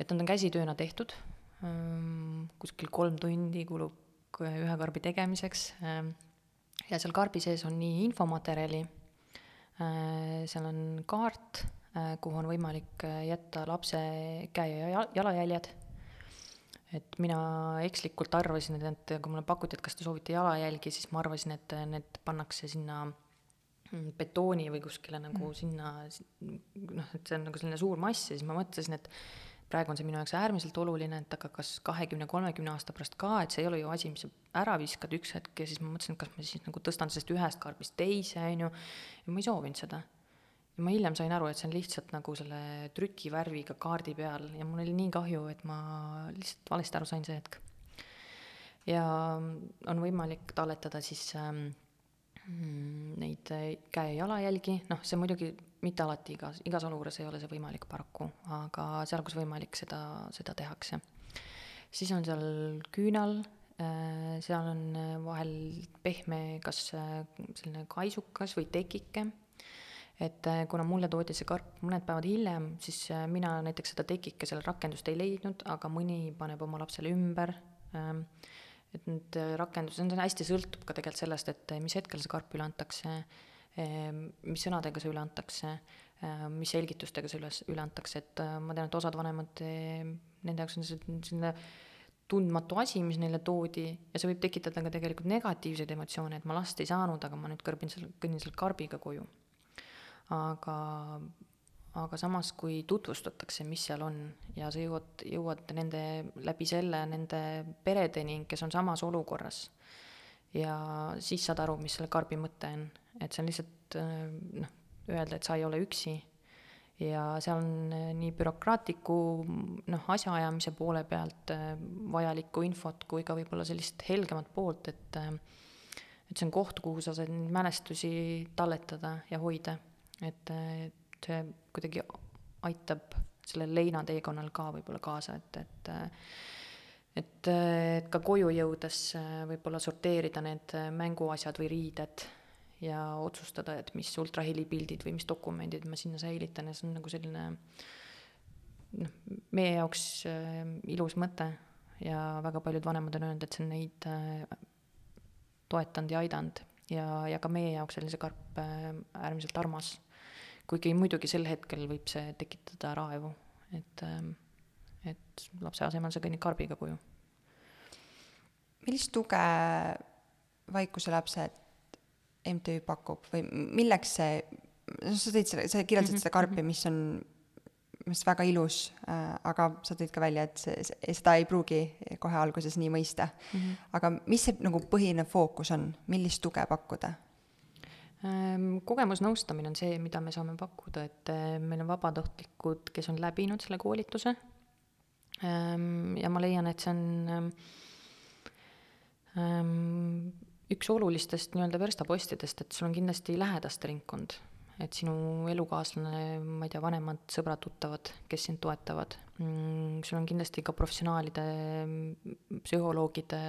et nad on käsitööna tehtud. Ehm, kuskil kolm tundi kulub ühe karbi tegemiseks. Ja seal karbi sees on nii infomaterjali, seal on kaart kuhu on võimalik jätta lapse käe ja jalajäljed. Et mina ekslikult arvasin, et, et kui mulle pakuti, et kas te soovite jalajälgi, siis ma arvasin, et need pannakse sinna mm, betooni või kuskile nagu mm. sinna, noh, et see on nagu selline suur mass ja siis ma mõtlesin, et praegu on see minu jaoks äärmiselt oluline, et aga kas kahekümne, kolmekümne aasta pärast ka, et see ei ole ju asi, mis sa ära viskad üks hetk ja siis ma mõtlesin, et kas ma siis nagu tõstan sellest ühest karbist teise, on ju, ja ma ei soovinud seda ja ma hiljem sain aru, et see on lihtsalt nagu selle trükivärviga kaardi peal ja mul oli nii kahju, et ma lihtsalt valesti aru sain see hetk. ja on võimalik talletada siis ähm, neid käe ja jalajälgi, noh, see muidugi mitte alati igas, igas olukorras ei ole see võimalik paraku, aga seal, kus võimalik, seda, seda tehakse. siis on seal küünal, äh, seal on vahel pehme, kas äh, selline kaisukas või tekike et äh, kuna mulle toodi see karp mõned päevad hiljem, siis äh, mina näiteks seda tekikesele rakendust ei leidnud, aga mõni paneb oma lapsele ümber. Ähm, et need äh, rakendused, see hästi sõltub ka tegelikult sellest, et mis hetkel see karp üle antakse, ähm, mis sõnadega see üle antakse, mis selgitustega see üles, üle antakse, et ma tean, et osad vanemad, nende jaoks on see selline tundmatu asi, mis neile toodi ja see võib tekitada ka tegelikult negatiivseid emotsioone, et ma last ei saanud, aga ma nüüd kõrbin selle, kõnnin selle karbiga koju aga, aga samas, kui tutvustatakse, mis seal on ja sa jõuad, jõuad nende, läbi selle nende peredeni, kes on samas olukorras, ja siis saad aru, mis selle karbi mõte on, et see on lihtsalt noh, öelda, et sa ei ole üksi. Ja seal on nii bürokraatliku noh, asjaajamise poole pealt vajalikku infot kui ka võib-olla sellist helgemat poolt, et et see on koht, kuhu sa saad mälestusi talletada ja hoida et, et see kuidagi aitab sellel leinateekonnal ka võib-olla kaasa, et, et et, et ka koju jõudes võib-olla sorteerida need mänguasjad või riided ja otsustada, et mis ultrahelipildid või mis dokumendid ma sinna säilitan ja see on nagu selline noh, meie jaoks äh, ilus mõte ja väga paljud vanemad on öelnud, et see on neid äh, toetanud ja aidanud ja, ja ka meie jaoks oli see karp äh, äärmiselt armas kuigi muidugi sel hetkel võib see tekitada raevu, et, ähm, et lapse asemel sa kõnnid karbiga koju. millist tuge Vaikuselapsed MTÜ pakub või milleks see, sa tõid selle, sa kirjeldasid mm -hmm. seda karpi, mis on minu arust väga ilus äh,, aga sa tõid ka välja, et see, see, seda ei pruugi kohe alguses nii mõista mm. -hmm. aga mis see nagu põhiline fookus on, millist tuge pakkuda? Ehm, kogemusnõustamine on see, mida me saame pakkuda, et eh, meil on vabatahtlikud, kes on läbinud selle koolituse. Ehm, ja ma leian, et see on ehm, üks olulistest nii-öelda verstapostidest, et sul on kindlasti lähedaste ringkond, et sinu elukaaslane, ma ei tea, vanemad, sõbrad, tuttavad, kes sind toetavad. Mm, sul on kindlasti ka professionaalide, psühholoogide,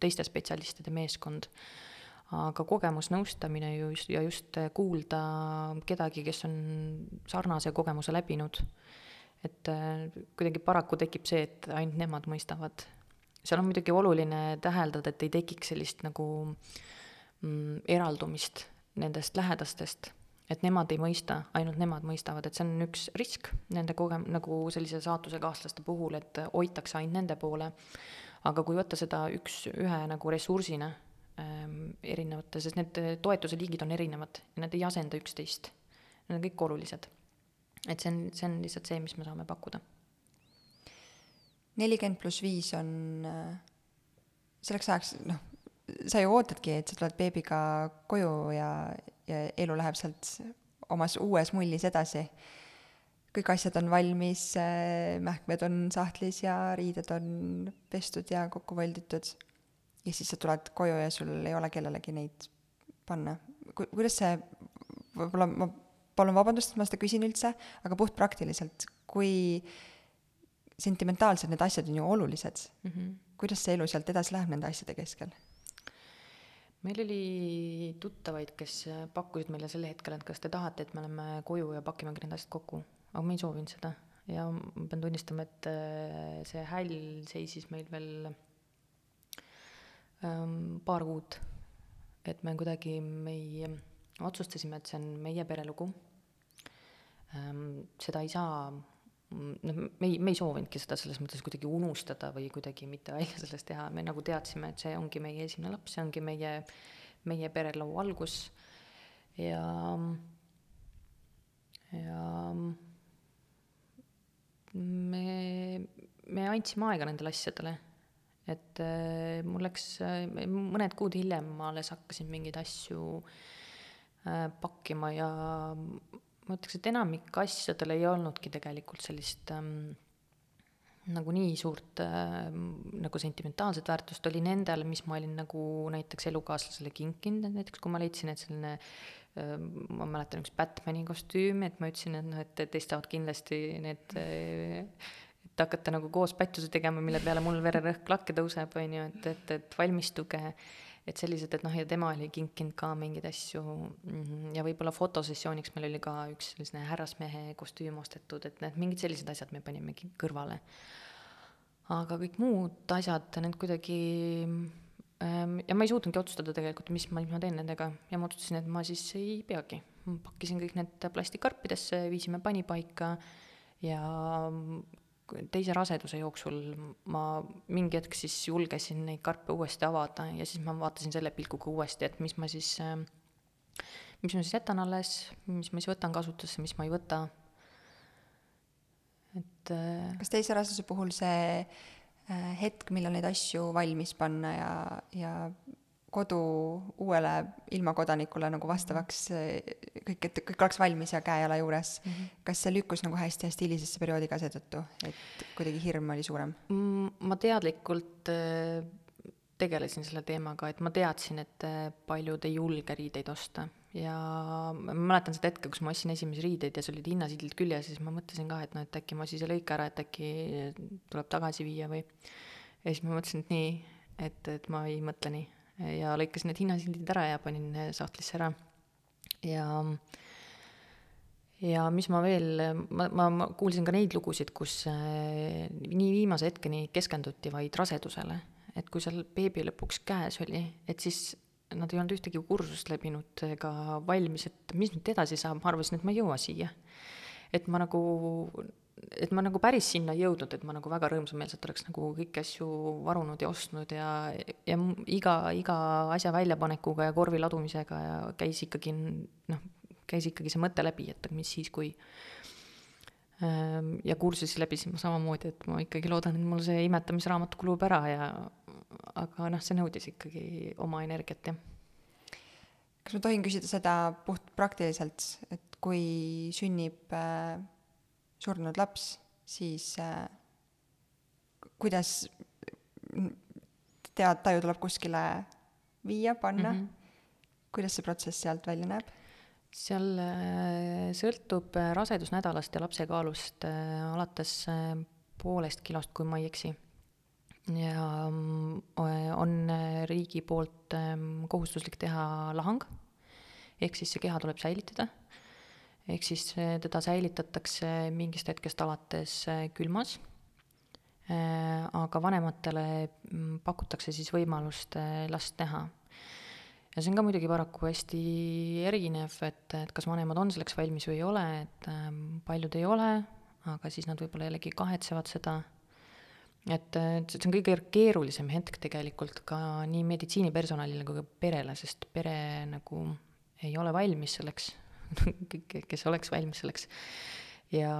teiste spetsialistide meeskond aga kogemusnõustamine just ja just kuulda kedagi, kes on sarnase kogemuse läbinud. et äh, kuidagi paraku tekib see, et ainult nemad mõistavad. seal on muidugi oluline täheldada, et ei tekiks sellist nagu mm, eraldumist nendest lähedastest, et nemad ei mõista, ainult nemad mõistavad, et see on üks risk nende koge-, nagu sellise saatusekaaslaste puhul, et hoitakse ainult nende poole. aga kui võtta seda üks, ühe nagu ressursina erinevate, sest need toetuse liigid on erinevad ja nad ei asenda üksteist. Need on kõik olulised. et see on, see on lihtsalt see, mis me saame pakkuda. nelikümmend pluss viis on, selleks ajaks, noh, sa ju ootadki, et sa tuled beebiga koju ja, ja elu läheb sealt omas uues mullis edasi. kõik asjad on valmis, mähkmed on sahtlis ja riided on pestud ja kokku võlditud. Ja siis sa tuled koju ja sul ei ole kellelegi neid panna. Ku-, kuidas see, võib-olla ma palun vabandust, et ma seda küsin üldse, aga puhtpraktiliselt, kui sentimentaalsed need asjad on ju olulised mm, -hmm. kuidas see elu sealt edasi läheb nende asjade keskel? meil oli tuttavaid, kes pakkusid meile sel hetkel, et kas te tahate, et me läheme koju ja pakimegi need asjad kokku, aga me ei soovinud seda ja ma pean tunnistama, et äh, see häll seisis meil veel paar kuud. et me kuidagi, me ei, otsustasime, et see on meie perelugu ähm,. seda ei saa noh, me ei, me ei soovinudki seda selles mõttes kuidagi unustada või kuidagi mitte välja sellest teha, me nagu teadsime, et see ongi meie esimene laps, see ongi meie, meie pereloo algus ja, ja me, me andsime aega nendele asjadele. Et äh, mul läks äh, mõned kuud hiljem, ma alles hakkasin mingeid asju äh, pakkima ja ma ütleks, et enamik asjadel ei olnudki tegelikult sellist ähm, nagu nii suurt äh, nagu sentimentaalset väärtust. Oli nendel, mis ma olin nagu näiteks elukaaslasele kinkinud, et näiteks kui ma leidsin, et selline äh, ma mäletan üks Batman'i kostüüm, et ma ütlesin, et noh, et teist saavad kindlasti need äh, et hakata nagu koos pättusi tegema, mille peale mul vererõhk lakke tõuseb, on ju, et, et, et valmistuge et sellised, et noh, ja tema oli kinkinud ka mingeid asju mhm, ja võib-olla fotosessiooniks meil oli ka üks selline härrasmehe kostüüm ostetud, et need mingid sellised asjad me panimegi kõrvale. aga kõik muud asjad, need kuidagi ähm, ja ma ei suutnudki otsustada tegelikult, mis ma, mis ma teen nendega ja ma otsustasin, et ma siis ei peagi. pakkisin kõik need plastikkarpidesse, viisime panipaika ja teise raseduse jooksul ma mingi hetk siis julgesin neid karpe uuesti avada ja siis ma vaatasin selle pilguga uuesti, et mis ma siis, mis ma siis jätan alles, mis ma siis võtan kasutusse, mis ma ei võta. et. Äh, kas teise raseduse puhul see äh, hetk, millal neid asju valmis panna ja, ja kodu uuele ilmakodanikule nagu vastavaks kõik, et kõik oleks valmis ja käe-jala juures mm. -hmm. kas see lükkus nagu hästi-hästi hilisesse perioodi ka seetõttu, et kuidagi hirm oli suurem? Mm, ma teadlikult äh, tegelesin selle teemaga, et ma teadsin, et äh, paljud ei julge riideid osta ja ma mäletan seda hetke, kus ma ostsin esimesi riideid ja sul olid hinnasildid küljes, siis ma mõtlesin ka, et noh, et äkki ma siis ei lõika ära, et äkki tuleb tagasi viia või. ja siis ma mõtlesin, et nii, et, et ma ei mõtle nii ja lõikasin need hinnasildid ära ja panin sahtlisse ära. ja, ja mis ma veel, ma, ma, ma kuulsin ka neid lugusid, kus äh, nii viimase hetkeni keskenduti vaid rasedusele, et kui seal beebi lõpuks käes oli, et siis nad ei olnud ühtegi kursust läbinud ega valmis, et mis nüüd edasi saab, ma arvasin, et ma ei jõua siia. et ma nagu et ma nagu päris sinna ei jõudnud, et ma nagu väga rõõmsameelselt oleks nagu kõiki asju varunud ja ostnud ja, ja iga, iga asja väljapanekuga ja korvi ladumisega ja käis ikkagi noh, käis ikkagi see mõte läbi, et mis siis, kui ehm, ja kursusi läbisin ma samamoodi, et ma ikkagi loodan, et mul see imetamisraamat kulub ära ja aga noh, see nõudis ikkagi oma energiat, jah. kas ma tohin küsida seda puht praktiliselt, et kui sünnib äh surnud laps, siis äh, kuidas tead, taju tuleb kuskile viia, panna mm, -hmm. kuidas see protsess sealt välja näeb? seal äh, sõltub äh, rasedusnädalast ja lapse kaalust äh, alates poolest kilost, kui ma ei eksi. ja on riigi poolt ähm, kohustuslik teha lahang, ehk siis see keha tuleb säilitada ehk siis eh, teda säilitatakse mingist hetkest alates eh, külmas, eh, aga vanematele mm, pakutakse siis võimalust last näha. ja see on ka muidugi paraku hästi erinev, et, et kas vanemad on selleks valmis või ei ole, et paljud ei ole, aga siis nad võib-olla jällegi kahetsevad seda et see on kõige keerulisem hetk tegelikult ka nii meditsiinipersonalile kui ka perele, sest pere nagu ei ole valmis selleks kes oleks valmis selleks. ja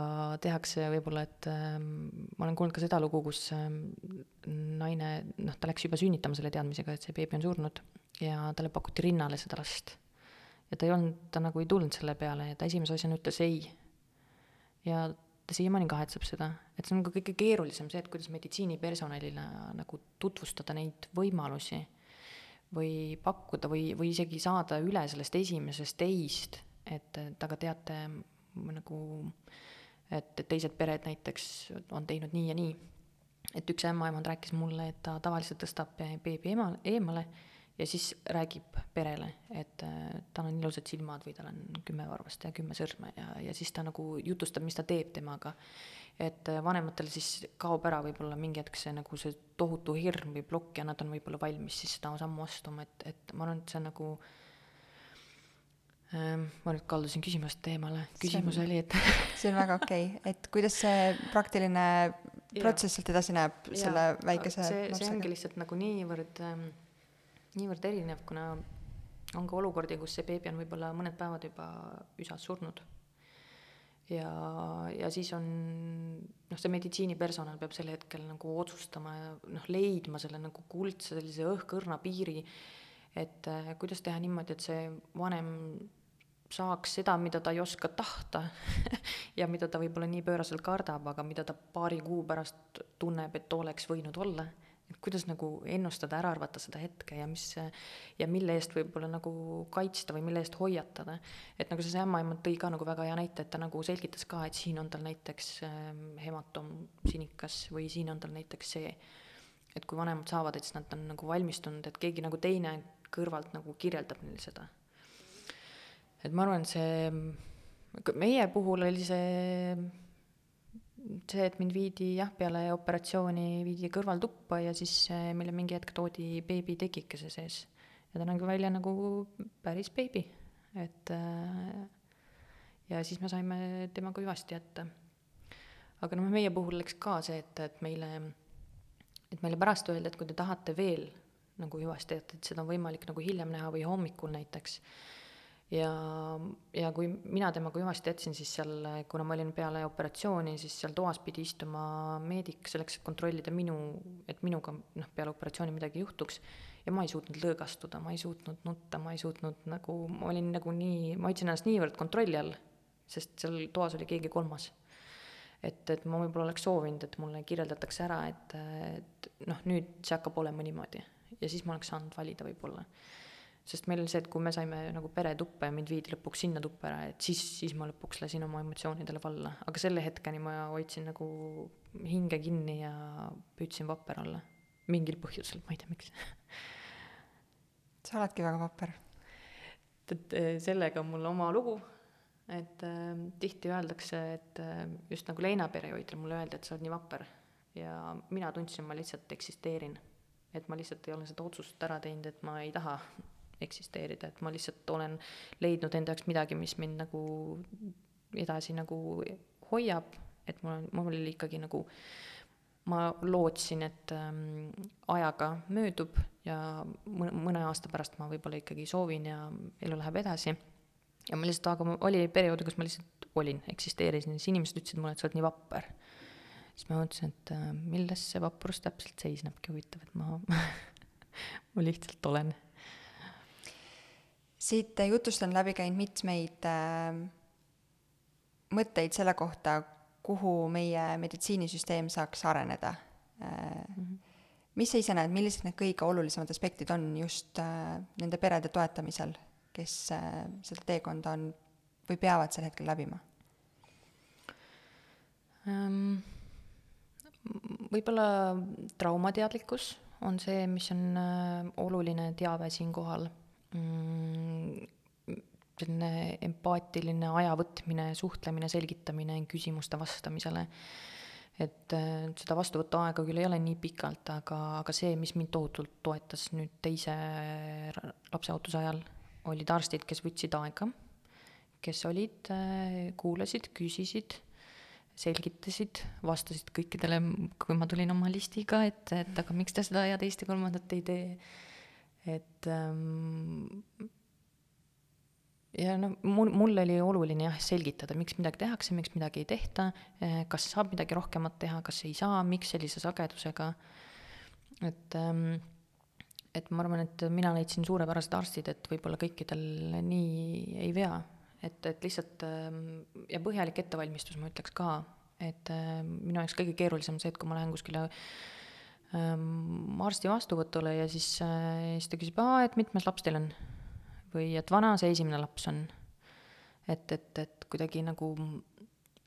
tehakse võib-olla, et ähm, ma olen kuulnud ka seda lugu, kus ähm, naine, noh, ta läks juba sünnitama selle teadmisega, et see beebi on surnud ja talle pakuti rinnale seda last. ja ta ei olnud, ta nagu ei tulnud selle peale ja ta esimese asjana ütles ei. ja ta siiamaani kahetseb seda, et see on nagu kõige keerulisem see, et kuidas meditsiinipersonalile nagu tutvustada neid võimalusi või pakkuda või, või isegi saada üle sellest esimesest ei-st, et, et aga teate, nagu, et, teised pered näiteks on teinud nii ja nii. et üks ämmaemand rääkis mulle, et ta tavaliselt tõstab beebi ema, eemale ja siis räägib perele, et äh, tal on ilusad silmad või tal on kümme varvast ja kümme sõrme ja, ja siis ta nagu jutustab, mis ta teeb temaga. et äh, vanematel siis kaob ära võib-olla mingi hetk see nagu see tohutu hirm või plokk ja nad on võib-olla valmis siis seda sammu astuma, et, et ma arvan, et see on nagu ähm, ma nüüd kaldusin küsimuste eemale, küsimus on, oli, et see on väga okei okay., et kuidas see praktiline protsess sealt edasi näeb ja, selle väikese see, see ongi lihtsalt nagu niivõrd ähm, niivõrd erinev, kuna on ka olukordi, kus see beebi on võib-olla mõned päevad juba üsas surnud. ja, ja siis on noh, see meditsiinipersonal peab sel hetkel nagu otsustama ja noh, leidma selle nagu kuldse sellise õhkõrna piiri, et äh, kuidas teha niimoodi, et see vanem saaks seda, mida ta ei oska tahta ja mida ta võib-olla nii pööraselt kardab, aga mida ta paari kuu pärast tunneb, et oleks võinud olla et kuidas nagu ennustada, ära arvata seda hetke ja mis ja mille eest võib-olla nagu kaitsta või mille eest hoiatada. et nagu see ämmaemand tõi ka nagu väga hea näite, et ta nagu selgitas ka, et siin on tal näiteks ähm, hematom sinikas või siin on tal näiteks see, et kui vanemad saavad, et siis nad on nagu valmistunud, et keegi nagu teine kõrvalt nagu kirjeldab neile seda. Et ma arvan, see, meie puhul oli see see, et mind viidi jah, peale operatsiooni viidi kõrvaltuppa ja siis eh, meile mingi hetk toodi beebi tekikese sees. ja ta nägi välja nagu päris beebi, et eh, ja siis me saime temaga hüvasti jätta. aga noh, meie puhul läks ka see, et, et meile, et meile pärast öeldi, et kui te tahate veel nagu hüvasti jätta, et seda on võimalik nagu hiljem näha või hommikul näiteks ja, ja kui mina temaga hüvasti jätsin, siis seal, kuna ma olin peale operatsiooni, siis seal toas pidi istuma meedik selleks, et kontrollida minu, et minuga noh, peale operatsiooni midagi juhtuks. ja ma ei suutnud lõõgastuda, ma ei suutnud nutta, ma ei suutnud nagu, ma olin nagu nii, ma hoidsin ennast niivõrd kontrolli all, sest seal toas oli keegi kolmas. et, et ma võib-olla oleks soovinud, et mulle kirjeldatakse ära, et, et noh, nüüd see hakkab olema niimoodi ja siis ma oleks saanud valida võib-olla sest meil oli see, et kui me saime nagu peretuppa ja mind viidi lõpuks sinna tuppa ära, et siis, siis ma lõpuks lasin oma emotsioonidele valla, aga selle hetkeni ma hoidsin nagu hinge kinni ja püüdsin vapper olla. mingil põhjusel, ma ei tea, miks sa oledki väga vapper. et sellega on mul oma lugu, et äh, tihti öeldakse, et äh, just nagu leinaperioodil mulle öeldi, et sa oled nii vapper ja mina tundsin, ma lihtsalt eksisteerin. et ma lihtsalt ei ole seda otsust ära teinud, et ma ei taha eksisteerida, et ma lihtsalt olen leidnud enda jaoks midagi, mis mind nagu edasi nagu hoiab, et mul on, mul oli ikkagi nagu, ma lootsin, et ähm, ajaga möödub ja mõne, mõne aasta pärast ma võib-olla ikkagi soovin ja elu läheb edasi. ja ma lihtsalt, aga oli perioode, kus ma lihtsalt olin, eksisteerisin, siis inimesed ütlesid mulle, et sa oled nii vapper. siis ma mõtlesin, et äh, milles see vaprus täpselt seisnebki, huvitav, et ma ma lihtsalt olen siit jutust on läbi käinud mitmeid äh, mõtteid selle kohta, kuhu meie meditsiinisüsteem saaks areneda. Mm -hmm. mis sa ise näed, millised need kõige olulisemad aspektid on just äh, nende perede toetamisel, kes seda teekonda on või peavad sel hetkel läbima um,? võib-olla traumateadlikkus on see, mis on oluline teave siinkohal Mm, selline empaatiline aja võtmine, suhtlemine, selgitamine küsimuste vastamisele. et äh, seda vastuvõtuaega küll ei ole nii pikalt, aga, aga see, mis mind tohutult toetas nüüd teise lapseootuse ajal, olid arstid, kes võtsid aega, kes olid, äh, kuulasid, küsisid, selgitasid, vastasid kõikidele, kui ma tulin oma listiga, et, et aga miks te seda ja teist ja kolmandat ei tee et ähm, ja noh, mul, mul oli oluline jah, selgitada, miks midagi tehakse, miks midagi ei tehta, kas saab midagi rohkemat teha, kas ei saa, miks sellise sagedusega. et, ähm, et ma arvan, et mina leidsin suurepärased arstid, et võib-olla kõikidel nii ei vea. et, et lihtsalt ähm, ja põhjalik ettevalmistus, ma ütleks ka, et äh, minu jaoks kõige keerulisem on see, et kui ma lähen kuskile ähm, arsti vastuvõtule ja siis äh,, siis ta küsib, aa, et mitmes laps teil on või et vana see esimene laps on. et, et, et kuidagi nagu,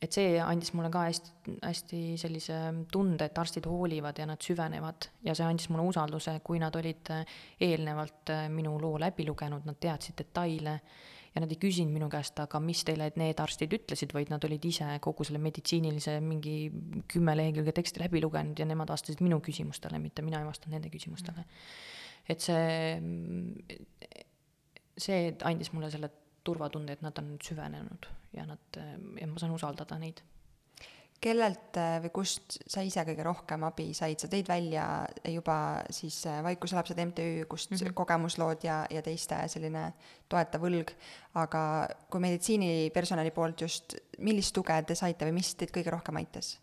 et see andis mulle ka hästi, hästi sellise tunde, et arstid hoolivad ja nad süvenevad ja see andis mulle usalduse, kui nad olid eelnevalt minu loo läbi lugenud, nad teadsid detaile ja nad ei küsinud minu käest, aga mis teile need arstid ütlesid, vaid nad olid ise kogu selle meditsiinilise mingi kümme lehekülge teksti läbi lugenud ja nemad vastasid minu küsimustele, mitte mina ei vastanud nende küsimustele. et see see andis mulle selle turvatunde, et nad on süvenenud ja nad, ja ma saan usaldada neid. kellelt äh, või kust sa ise kõige rohkem abi said, sa tõid välja juba siis äh, Vaikuse lapsed MTÜ, kust mm -hmm. kogemuslood ja, ja teiste selline toetav õlg, aga kui meditsiinipersonali poolt just, millist tuge te saite või mis teid kõige rohkem aitas?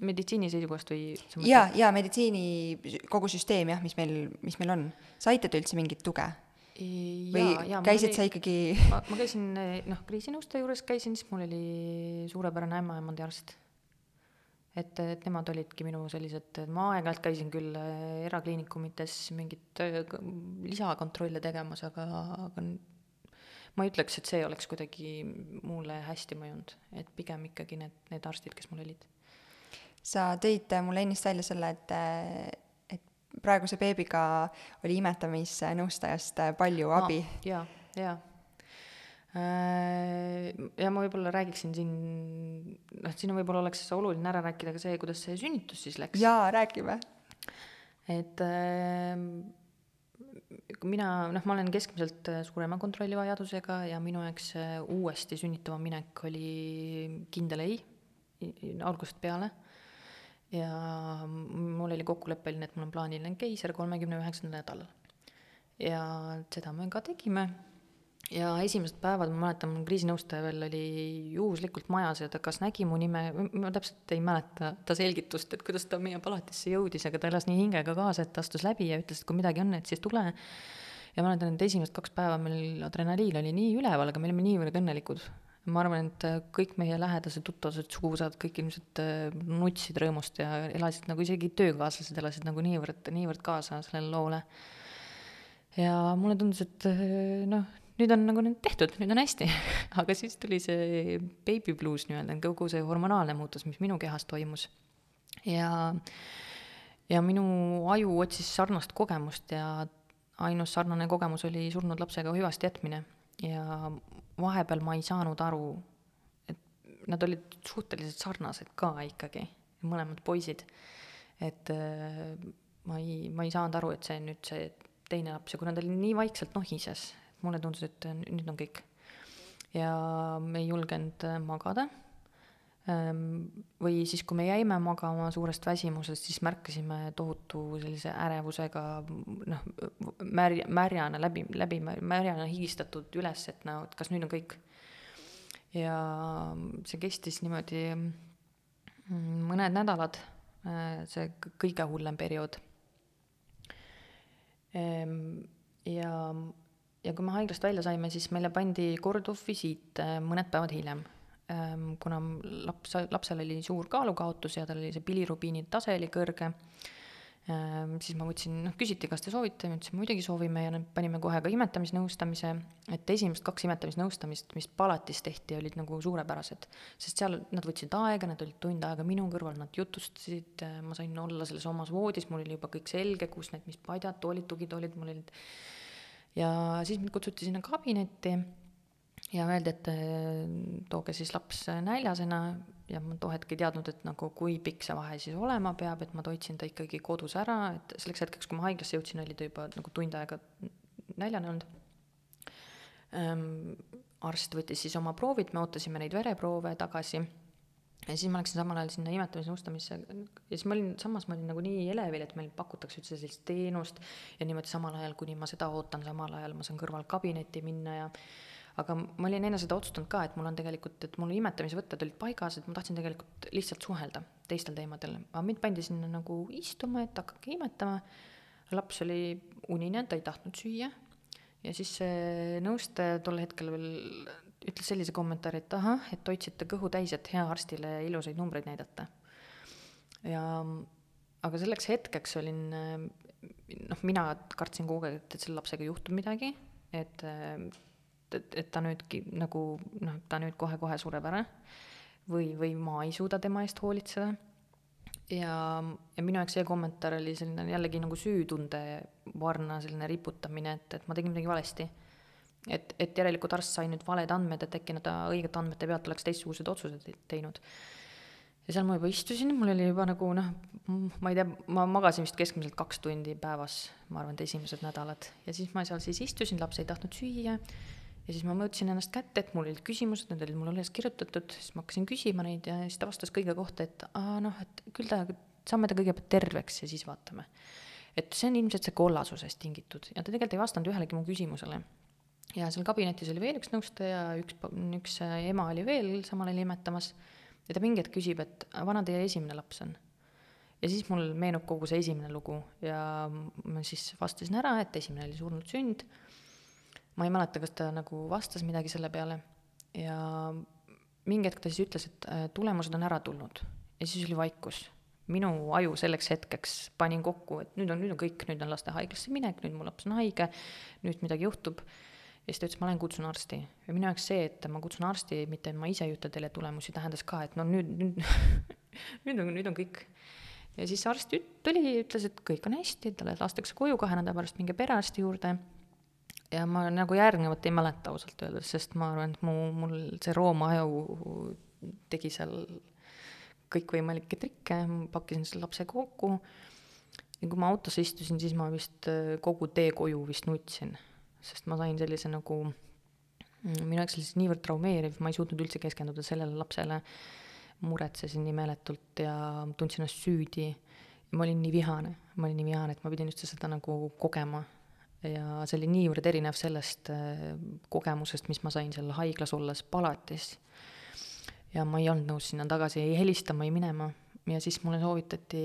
meditsiini seisukohast või? jaa, jaa, meditsiini kogu süsteem jah, mis meil, mis meil on. saite te üldse mingit tuge? Või ja, ja, käisid oli, sa ikkagi? ma, ma käisin noh, kriisinõustaja juures käisin, siis mul oli suurepärane ämmaemandi arst. et, et nemad olidki minu sellised, ma aeg-ajalt käisin küll äh, erakliinikumites mingit äh, lisakontrolle tegemas, aga, aga ma ei ütleks, et see oleks kuidagi mulle hästi mõjunud, et pigem ikkagi need, need arstid, kes mul olid. sa tõid mulle ennist välja selle, et praeguse beebiga oli imetamisnõustajast palju abi ah,. jaa, jaa äh, ja ma võib-olla räägiksin siin, noh, siin võib-olla oleks oluline ära rääkida ka see, kuidas see sünnitus siis läks. jaa, räägime. et äh, mina, noh, ma olen keskmiselt suurema kontrollivajadusega ja minu jaoks uuesti sünnitama minek oli kindel ei, algusest peale ja mul oli kokkuleppeline, et mul on plaaniline keiser kolmekümne üheksandal nädalal. ja seda me ka tegime. ja esimesed päevad, ma mäletan, mul kriisinõustaja veel oli juhuslikult majas ja ta kas nägi mu nime, ma täpselt ei mäleta ta selgitust, et kuidas ta meie palatisse jõudis, aga ta elas nii hingega kaasa, et ta astus läbi ja ütles, et kui midagi on, et siis tule ja ma mäletan, et esimesed kaks päeva meil adrenaliin oli nii üleval, aga me olime niivõrd õnnelikud, ma arvan, et äh, kõik meie lähedased, tuttavased, suguvõsad, kõik ilmselt äh, nutsid rõõmust ja elasid nagu isegi töökaaslased elasid nagu niivõrd, niivõrd kaasa sellele loole. ja mulle tundus, et äh, noh, nüüd on nagu nüüd tehtud, nüüd on hästi aga siis tuli see baby blues nii-öelda, kogu see hormonaalne muutus, mis minu kehas toimus. ja, ja minu aju otsis sarnast kogemust ja ainus sarnane kogemus oli surnud lapsega hüvasti jätmine ja vahepeal ma ei saanud aru, et nad olid suhteliselt sarnased ka ikkagi, mõlemad poisid. et äh, ma ei, ma ei saanud aru, et see nüüd see teine laps ja kuna ta oli nii vaikselt nohises, mulle tundus, et nüüd on kõik. ja me ei julgenud äh, magada või siis, kui me jäime magama suurest väsimusest, siis märkasime tohutu sellise ärevusega noh, märja, märjana läbi, läbi märjana higistatud üles, et no, et kas nüüd on kõik. ja see kestis niimoodi mm, mõned nädalad, äh, see kõige hullem periood. Ehm, ja, ja kui me haiglast välja saime, siis meile pandi korduvvisiit äh, mõned päevad hiljem Ehm, kuna laps, lapsel oli suur kaalukaotus ja tal oli see bilirubiini tase oli kõrge, ehm, siis ma võtsin, noh, küsiti, kas te soovite, ma ütlesin muidugi soovime ja panime kohe ka imetamisnõustamise, et esimesed kaks imetamisnõustamist, mis palatis tehti, olid nagu suurepärased. sest seal nad võtsid aega, nad olid tund aega minu kõrval, nad jutustasid, ma sain olla selles omas voodis, mul oli juba kõik selge, kus need, mis padjad, toolid, tugitoolid mul olid. ja siis mind kutsuti sinna kabinetti ja öeldi, et äh, tooge siis laps näljasena ja ma too hetk ei teadnud, et nagu kui pikk see vahe siis olema peab, et ma toitsin ta ikkagi kodus ära, et selleks hetkeks, kui ma haiglasse jõudsin, oli ta juba nagu tund aega näljane olnud ähm,. arst võttis siis oma proovid, me ootasime neid vereproove tagasi ja siis ma läksin samal ajal sinna imetamisnõustamisse ja siis ma olin, samas ma olin nagu nii elevil, et meil pakutakse üldse sellist teenust ja niimoodi samal ajal, kuni ma seda ootan, samal ajal ma saan kõrval kabinetti minna ja aga ma olin enne seda otsustanud ka, et mul on tegelikult, et mul imetamisvõtted olid paigas, et ma tahtsin tegelikult lihtsalt suhelda teistel teemadel, aga mind pandi sinna nagu istuma, et hakake imetama. laps oli unine, ta ei tahtnud süüa ja siis see nõustaja tol hetkel veel ütles sellise kommentaari, et ahah, et hoidsite kõhu täis, et hea arstile ilusaid numbreid näidata. ja aga selleks hetkeks olin noh, mina kartsin kogu aeg, et, selle lapsega juhtub midagi, et et, et ta nüüd nagu noh, ta nüüd kohe-kohe sureb ära või, või ma ei suuda tema eest hoolitseda. ja, ja minu jaoks see kommentaar oli selline jällegi nagu süütunde varna selline riputamine, et, et ma tegin midagi valesti. et, et järelikult arst sai nüüd valed andmed, et äkki ta õigete andmete pealt oleks teistsugused otsused teinud ja seal ma juba istusin, mul oli juba nagu noh, ma ei tea, ma magasin vist keskmiselt kaks tundi päevas, ma arvan, et esimesed nädalad. ja siis ma seal siis istusin, laps ei tahtnud süüa ja siis ma mõõtsin ennast kätte, et mul olid küsimused, need olid mul üles kirjutatud, siis ma hakkasin küsima neid ja siis ta vastas kõige kohta, et aa noh, et küll ta, saame ta kõigepealt terveks ja siis vaatame. et see on ilmselt see kollasusest tingitud ja ta tegelikult ei vastanud ühelegi mu küsimusele. ja seal kabinetis oli veel üks nõustaja, üks, üks ema oli veel samal ajal imetamas ja ta mingi hetk küsib, et vana teie esimene laps on? ja siis mul meenub kogu see esimene lugu ja ma siis vastasin ära, et esimene oli surnud sünd ma ei mäleta, kas ta nagu vastas midagi selle peale. Ja mingi hetk ta siis ütles, et äh, tulemused on ära tulnud. Ja siis oli vaikus. minu aju selleks hetkeks panin kokku, et nüüd on, nüüd on kõik, nüüd on lastehaiglasse minek, nüüd mu laps on haige, nüüd midagi juhtub. ja siis ta ütles, ma lähen kutsun arsti. Ja minu jaoks see, et ma kutsun arsti, mitte ma ise ei ütle teile tulemusi, tähendas ka, et no nüüd, nüüd nüüd on, nüüd on kõik. Ja siis arst tuli, ütles, et kõik on hästi, talle lastakse koju kahe nädala pärast, minge perearsti juurde ja ma nagu järgnevat ei mäleta ausalt öeldes, sest ma arvan, et mu, mul see Rooma aju tegi seal kõikvõimalikke trikke, pakkisin selle lapse kokku. Ja kui ma autos istusin, siis ma vist äh, kogu tee koju vist nutsin, sest ma sain sellise nagu, mm, minu jaoks oli see niivõrd traumeeriv, ma ei suutnud üldse keskenduda sellele lapsele, muretsesin nii meeletult ja tundsin ennast süüdi. ma olin nii vihane, ma olin nii vihane, et ma pidin üldse seda nagu kogema ja see oli niivõrd erinev sellest äh, kogemusest, mis ma sain seal haiglas olles palatis. ja ma ei olnud nõus sinna tagasi ei helistama, ei minema ja siis mulle soovitati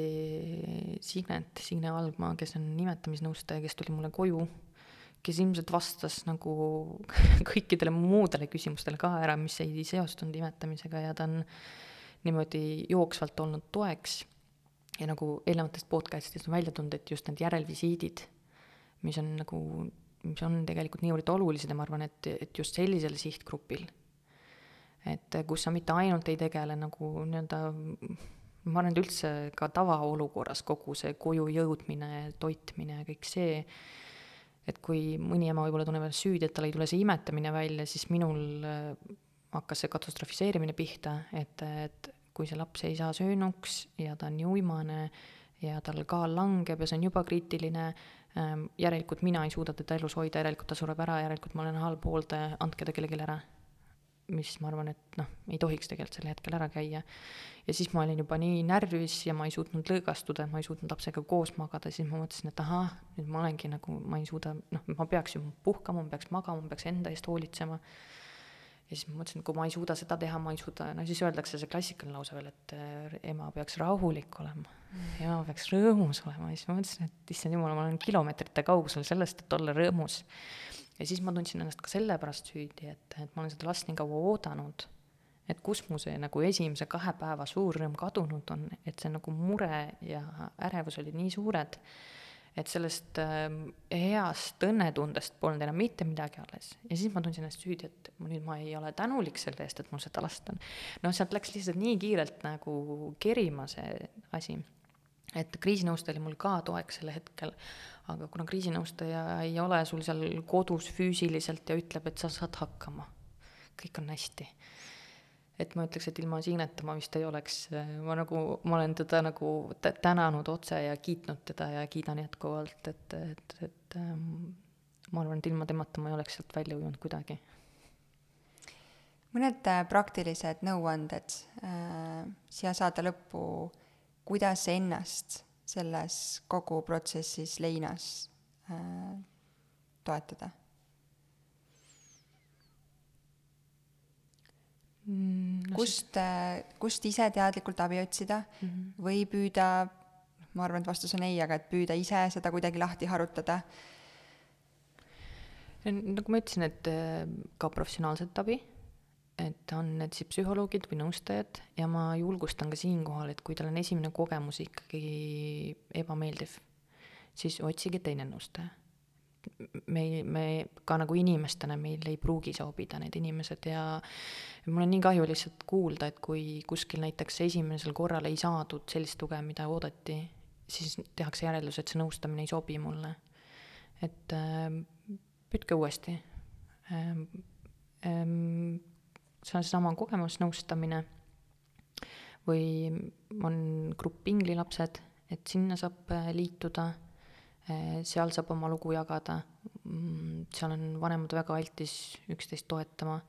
Signet, Signe Algma, kes on nimetamisnõustaja, kes tuli mulle koju, kes ilmselt vastas nagu kõikidele muudele küsimustele ka ära, mis ei seostunud nimetamisega ja ta on niimoodi jooksvalt olnud toeks. ja nagu eelnevatest podcast'idest on välja tulnud, et just need järelvisiidid mis on nagu, mis on tegelikult niivõrd olulised ja ma arvan, et, et just sellisel sihtgrupil, et kus sa mitte ainult ei tegele nagu nii-öelda ma arvan, et üldse ka tavaolukorras kogu see koju jõudmine, toitmine ja kõik see, et kui mõni ema võib-olla tunneb ennast süüdi, et tal ei tule see imetamine välja, siis minul äh, hakkas see katastrofiseerimine pihta, et, et kui see laps ei saa söönuks ja ta on nii uimane ja tal kaal langeb ja see on juba kriitiline, järelikult mina ei suuda teda elus hoida, järelikult ta sureb ära, järelikult ma olen halb hooldaja, andke ta kellelegi ära. mis ma arvan, et noh, ei tohiks tegelikult sel hetkel ära käia. ja siis ma olin juba nii närvis ja ma ei suutnud lõõgastuda, ma ei suutnud lapsega koos magada, siis ma mõtlesin, et ahah, nüüd ma olengi nagu, ma ei suuda, noh, ma peaks ju puhkama, ma peaks magama, ma peaks enda eest hoolitsema ja siis ma mõtlesin, et kui ma ei suuda seda teha, ma ei suuda, no siis öeldakse see klassikaline lause veel, et äh, ema peaks rahulik olema mm., ema peaks rõõmus olema ja siis ma mõtlesin, et issand jumal, ma olen kilomeetrite kaugusel sellest, et olla rõõmus. ja siis ma tundsin ennast ka sellepärast süüdi, et, et ma olen seda last nii kaua oodanud, et kus mu see nagu esimese kahe päeva suur rõõm kadunud on, et see nagu mure ja ärevus olid nii suured et sellest äh, heast õnnetundest polnud enam mitte midagi alles. ja siis ma tundsin ennast süüdi, et nüüd ma ei ole tänulik selle eest, et mul seda last on. noh, sealt läks lihtsalt nii kiirelt nagu kerima see asi. et kriisinõustaja oli mul ka toeks sel hetkel, aga kuna kriisinõustaja ei ole sul seal kodus füüsiliselt ja ütleb, et sa saad hakkama, kõik on hästi et ma ütleks, et ilma Signeta ma vist ei oleks, ma nagu, ma olen teda nagu tänanud otse ja kiitnud teda ja kiidan jätkuvalt, et, et, et ähm, ma arvan, et ilma temata ma ei oleks sealt välja ujunud kuidagi. mõned äh, praktilised nõuanded äh, siia saate lõppu, kuidas ennast selles kogu protsessis leinas äh, toetada kust, kust ise teadlikult abi otsida mm -hmm. või püüda, ma arvan, et vastus on ei, aga et püüda ise seda kuidagi lahti harutada? nagu ma ütlesin, et ka professionaalset abi et on need siis psühholoogid või nõustajad ja ma julgustan ka siinkohal, et kui tal on esimene kogemus ikkagi ebameeldiv, siis otsige teine nõustaja. Me, me ka nagu inimestena, meil ei pruugi sobida need inimesed ja mul on nii kahju lihtsalt kuulda, et kui kuskil näiteks esimesel korral ei saadud sellist tuge, mida oodati, siis tehakse järeldus, et see nõustamine ei sobi mulle. et äh, püüdke uuesti ähm,. Ähm, see on seesama kogemusnõustamine või on grupp inglilapsed, et sinna saab äh, liituda, seal saab oma lugu jagada, mm, seal on vanemad väga altis üksteist toetama.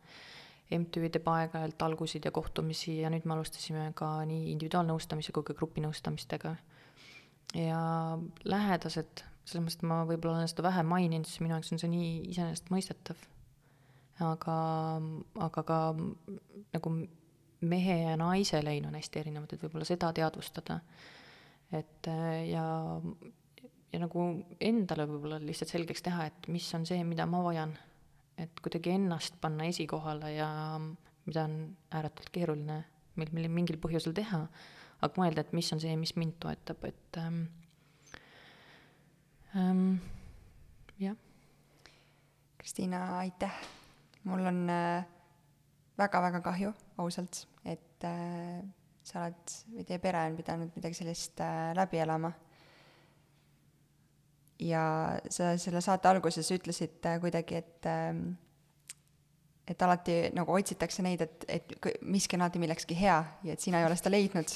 MTÜ teeb aeg-ajalt algusid ja kohtumisi ja nüüd me alustasime ka nii individuaalnõustamise kui ka grupinõustamistega. ja lähedased, selles mõttes, et ma võib-olla olen seda vähe maininud, sest minu jaoks on see nii iseenesestmõistetav aga, aga ka nagu mehe ja naise lein on hästi erinevad, et võib-olla seda teadvustada. et ja, ja nagu endale võib-olla lihtsalt selgeks teha, et mis on see, mida ma vajan. et kuidagi ennast panna esikohale ja mida on ääretult keeruline meil, meil mingil põhjusel teha, aga mõelda, et mis on see, mis mind toetab, et ähm, ähm, jah. Kristiina, aitäh mul on väga-väga äh, kahju, ausalt, et äh, sa oled või teie pere on pidanud midagi sellist äh, läbi elama. Ja sa selle saate alguses ütlesid äh, kuidagi, et äh, et alati nagu otsitakse neid, et, et miski on alati millekski hea ja et sina ei ole seda leidnud.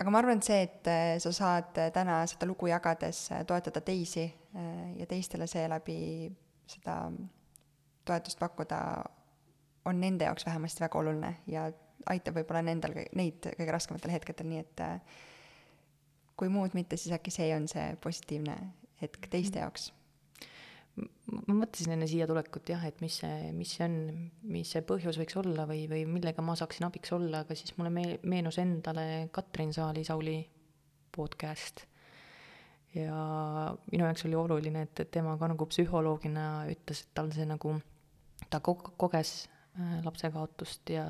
aga ma arvan, et see, et äh, sa saad äh, täna seda lugu jagades toetada teisi ja teistele seeläbi seda toetust pakkuda, on nende jaoks vähemasti väga oluline ja aitab võib-olla nendel, neid kõige raskematel hetkedel, nii et äh, kui muud mitte, siis äkki see on see positiivne hetk teiste jaoks? Ma mõtlesin enne siia tulekut jah, et mis see, mis see on, mis see põhjus võiks olla või, või millega ma saaksin abiks olla, aga siis mulle me-, meenus endale Katrin Saali-Sauli podcast. Ja minu jaoks oli oluline, et, et tema ka nagu psühholoogina ütles, et tal see nagu, ta ko-, koges äh, lapsekaotust ja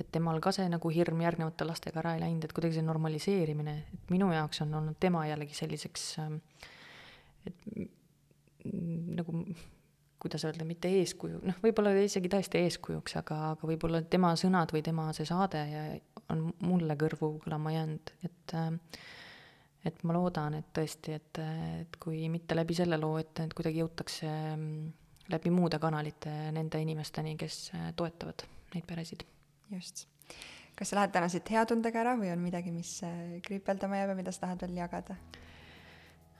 et temal ka see nagu hirm järgnevate lastega ära ei läinud, et kuidagi see normaliseerimine, et minu jaoks on olnud tema jällegi selliseks, ähm, et nagu kuidas öelda, mitte eeskuju, noh, võib-olla isegi tõesti eeskujuks, aga, aga võib-olla tema sõnad või tema see saade on mulle kõrvu kõlama jäänud, et äh, et ma loodan, et tõesti, et, et kui mitte läbi selle loo, et, et kuidagi jõutakse mm, läbi muude kanalite nende inimesteni, kes äh, toetavad neid peresid. Just. kas sa lähed täna siit hea tundega ära või on midagi, mis äh, kripeldama jääb ja mida sa tahad veel jagada?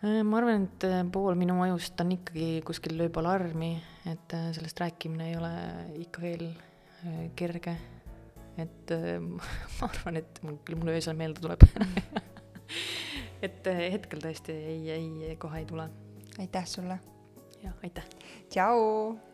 Äh, ma arvan, et pool minu ajust on ikkagi kuskil lööb alarmi, et sellest rääkimine ei ole ikka veel kerge. et ma arvan, et mul küll mulle öösel meelde tuleb et hetkel tõesti ei, ei, kohe ei tule. aitäh sulle. jah, aitäh. tšau.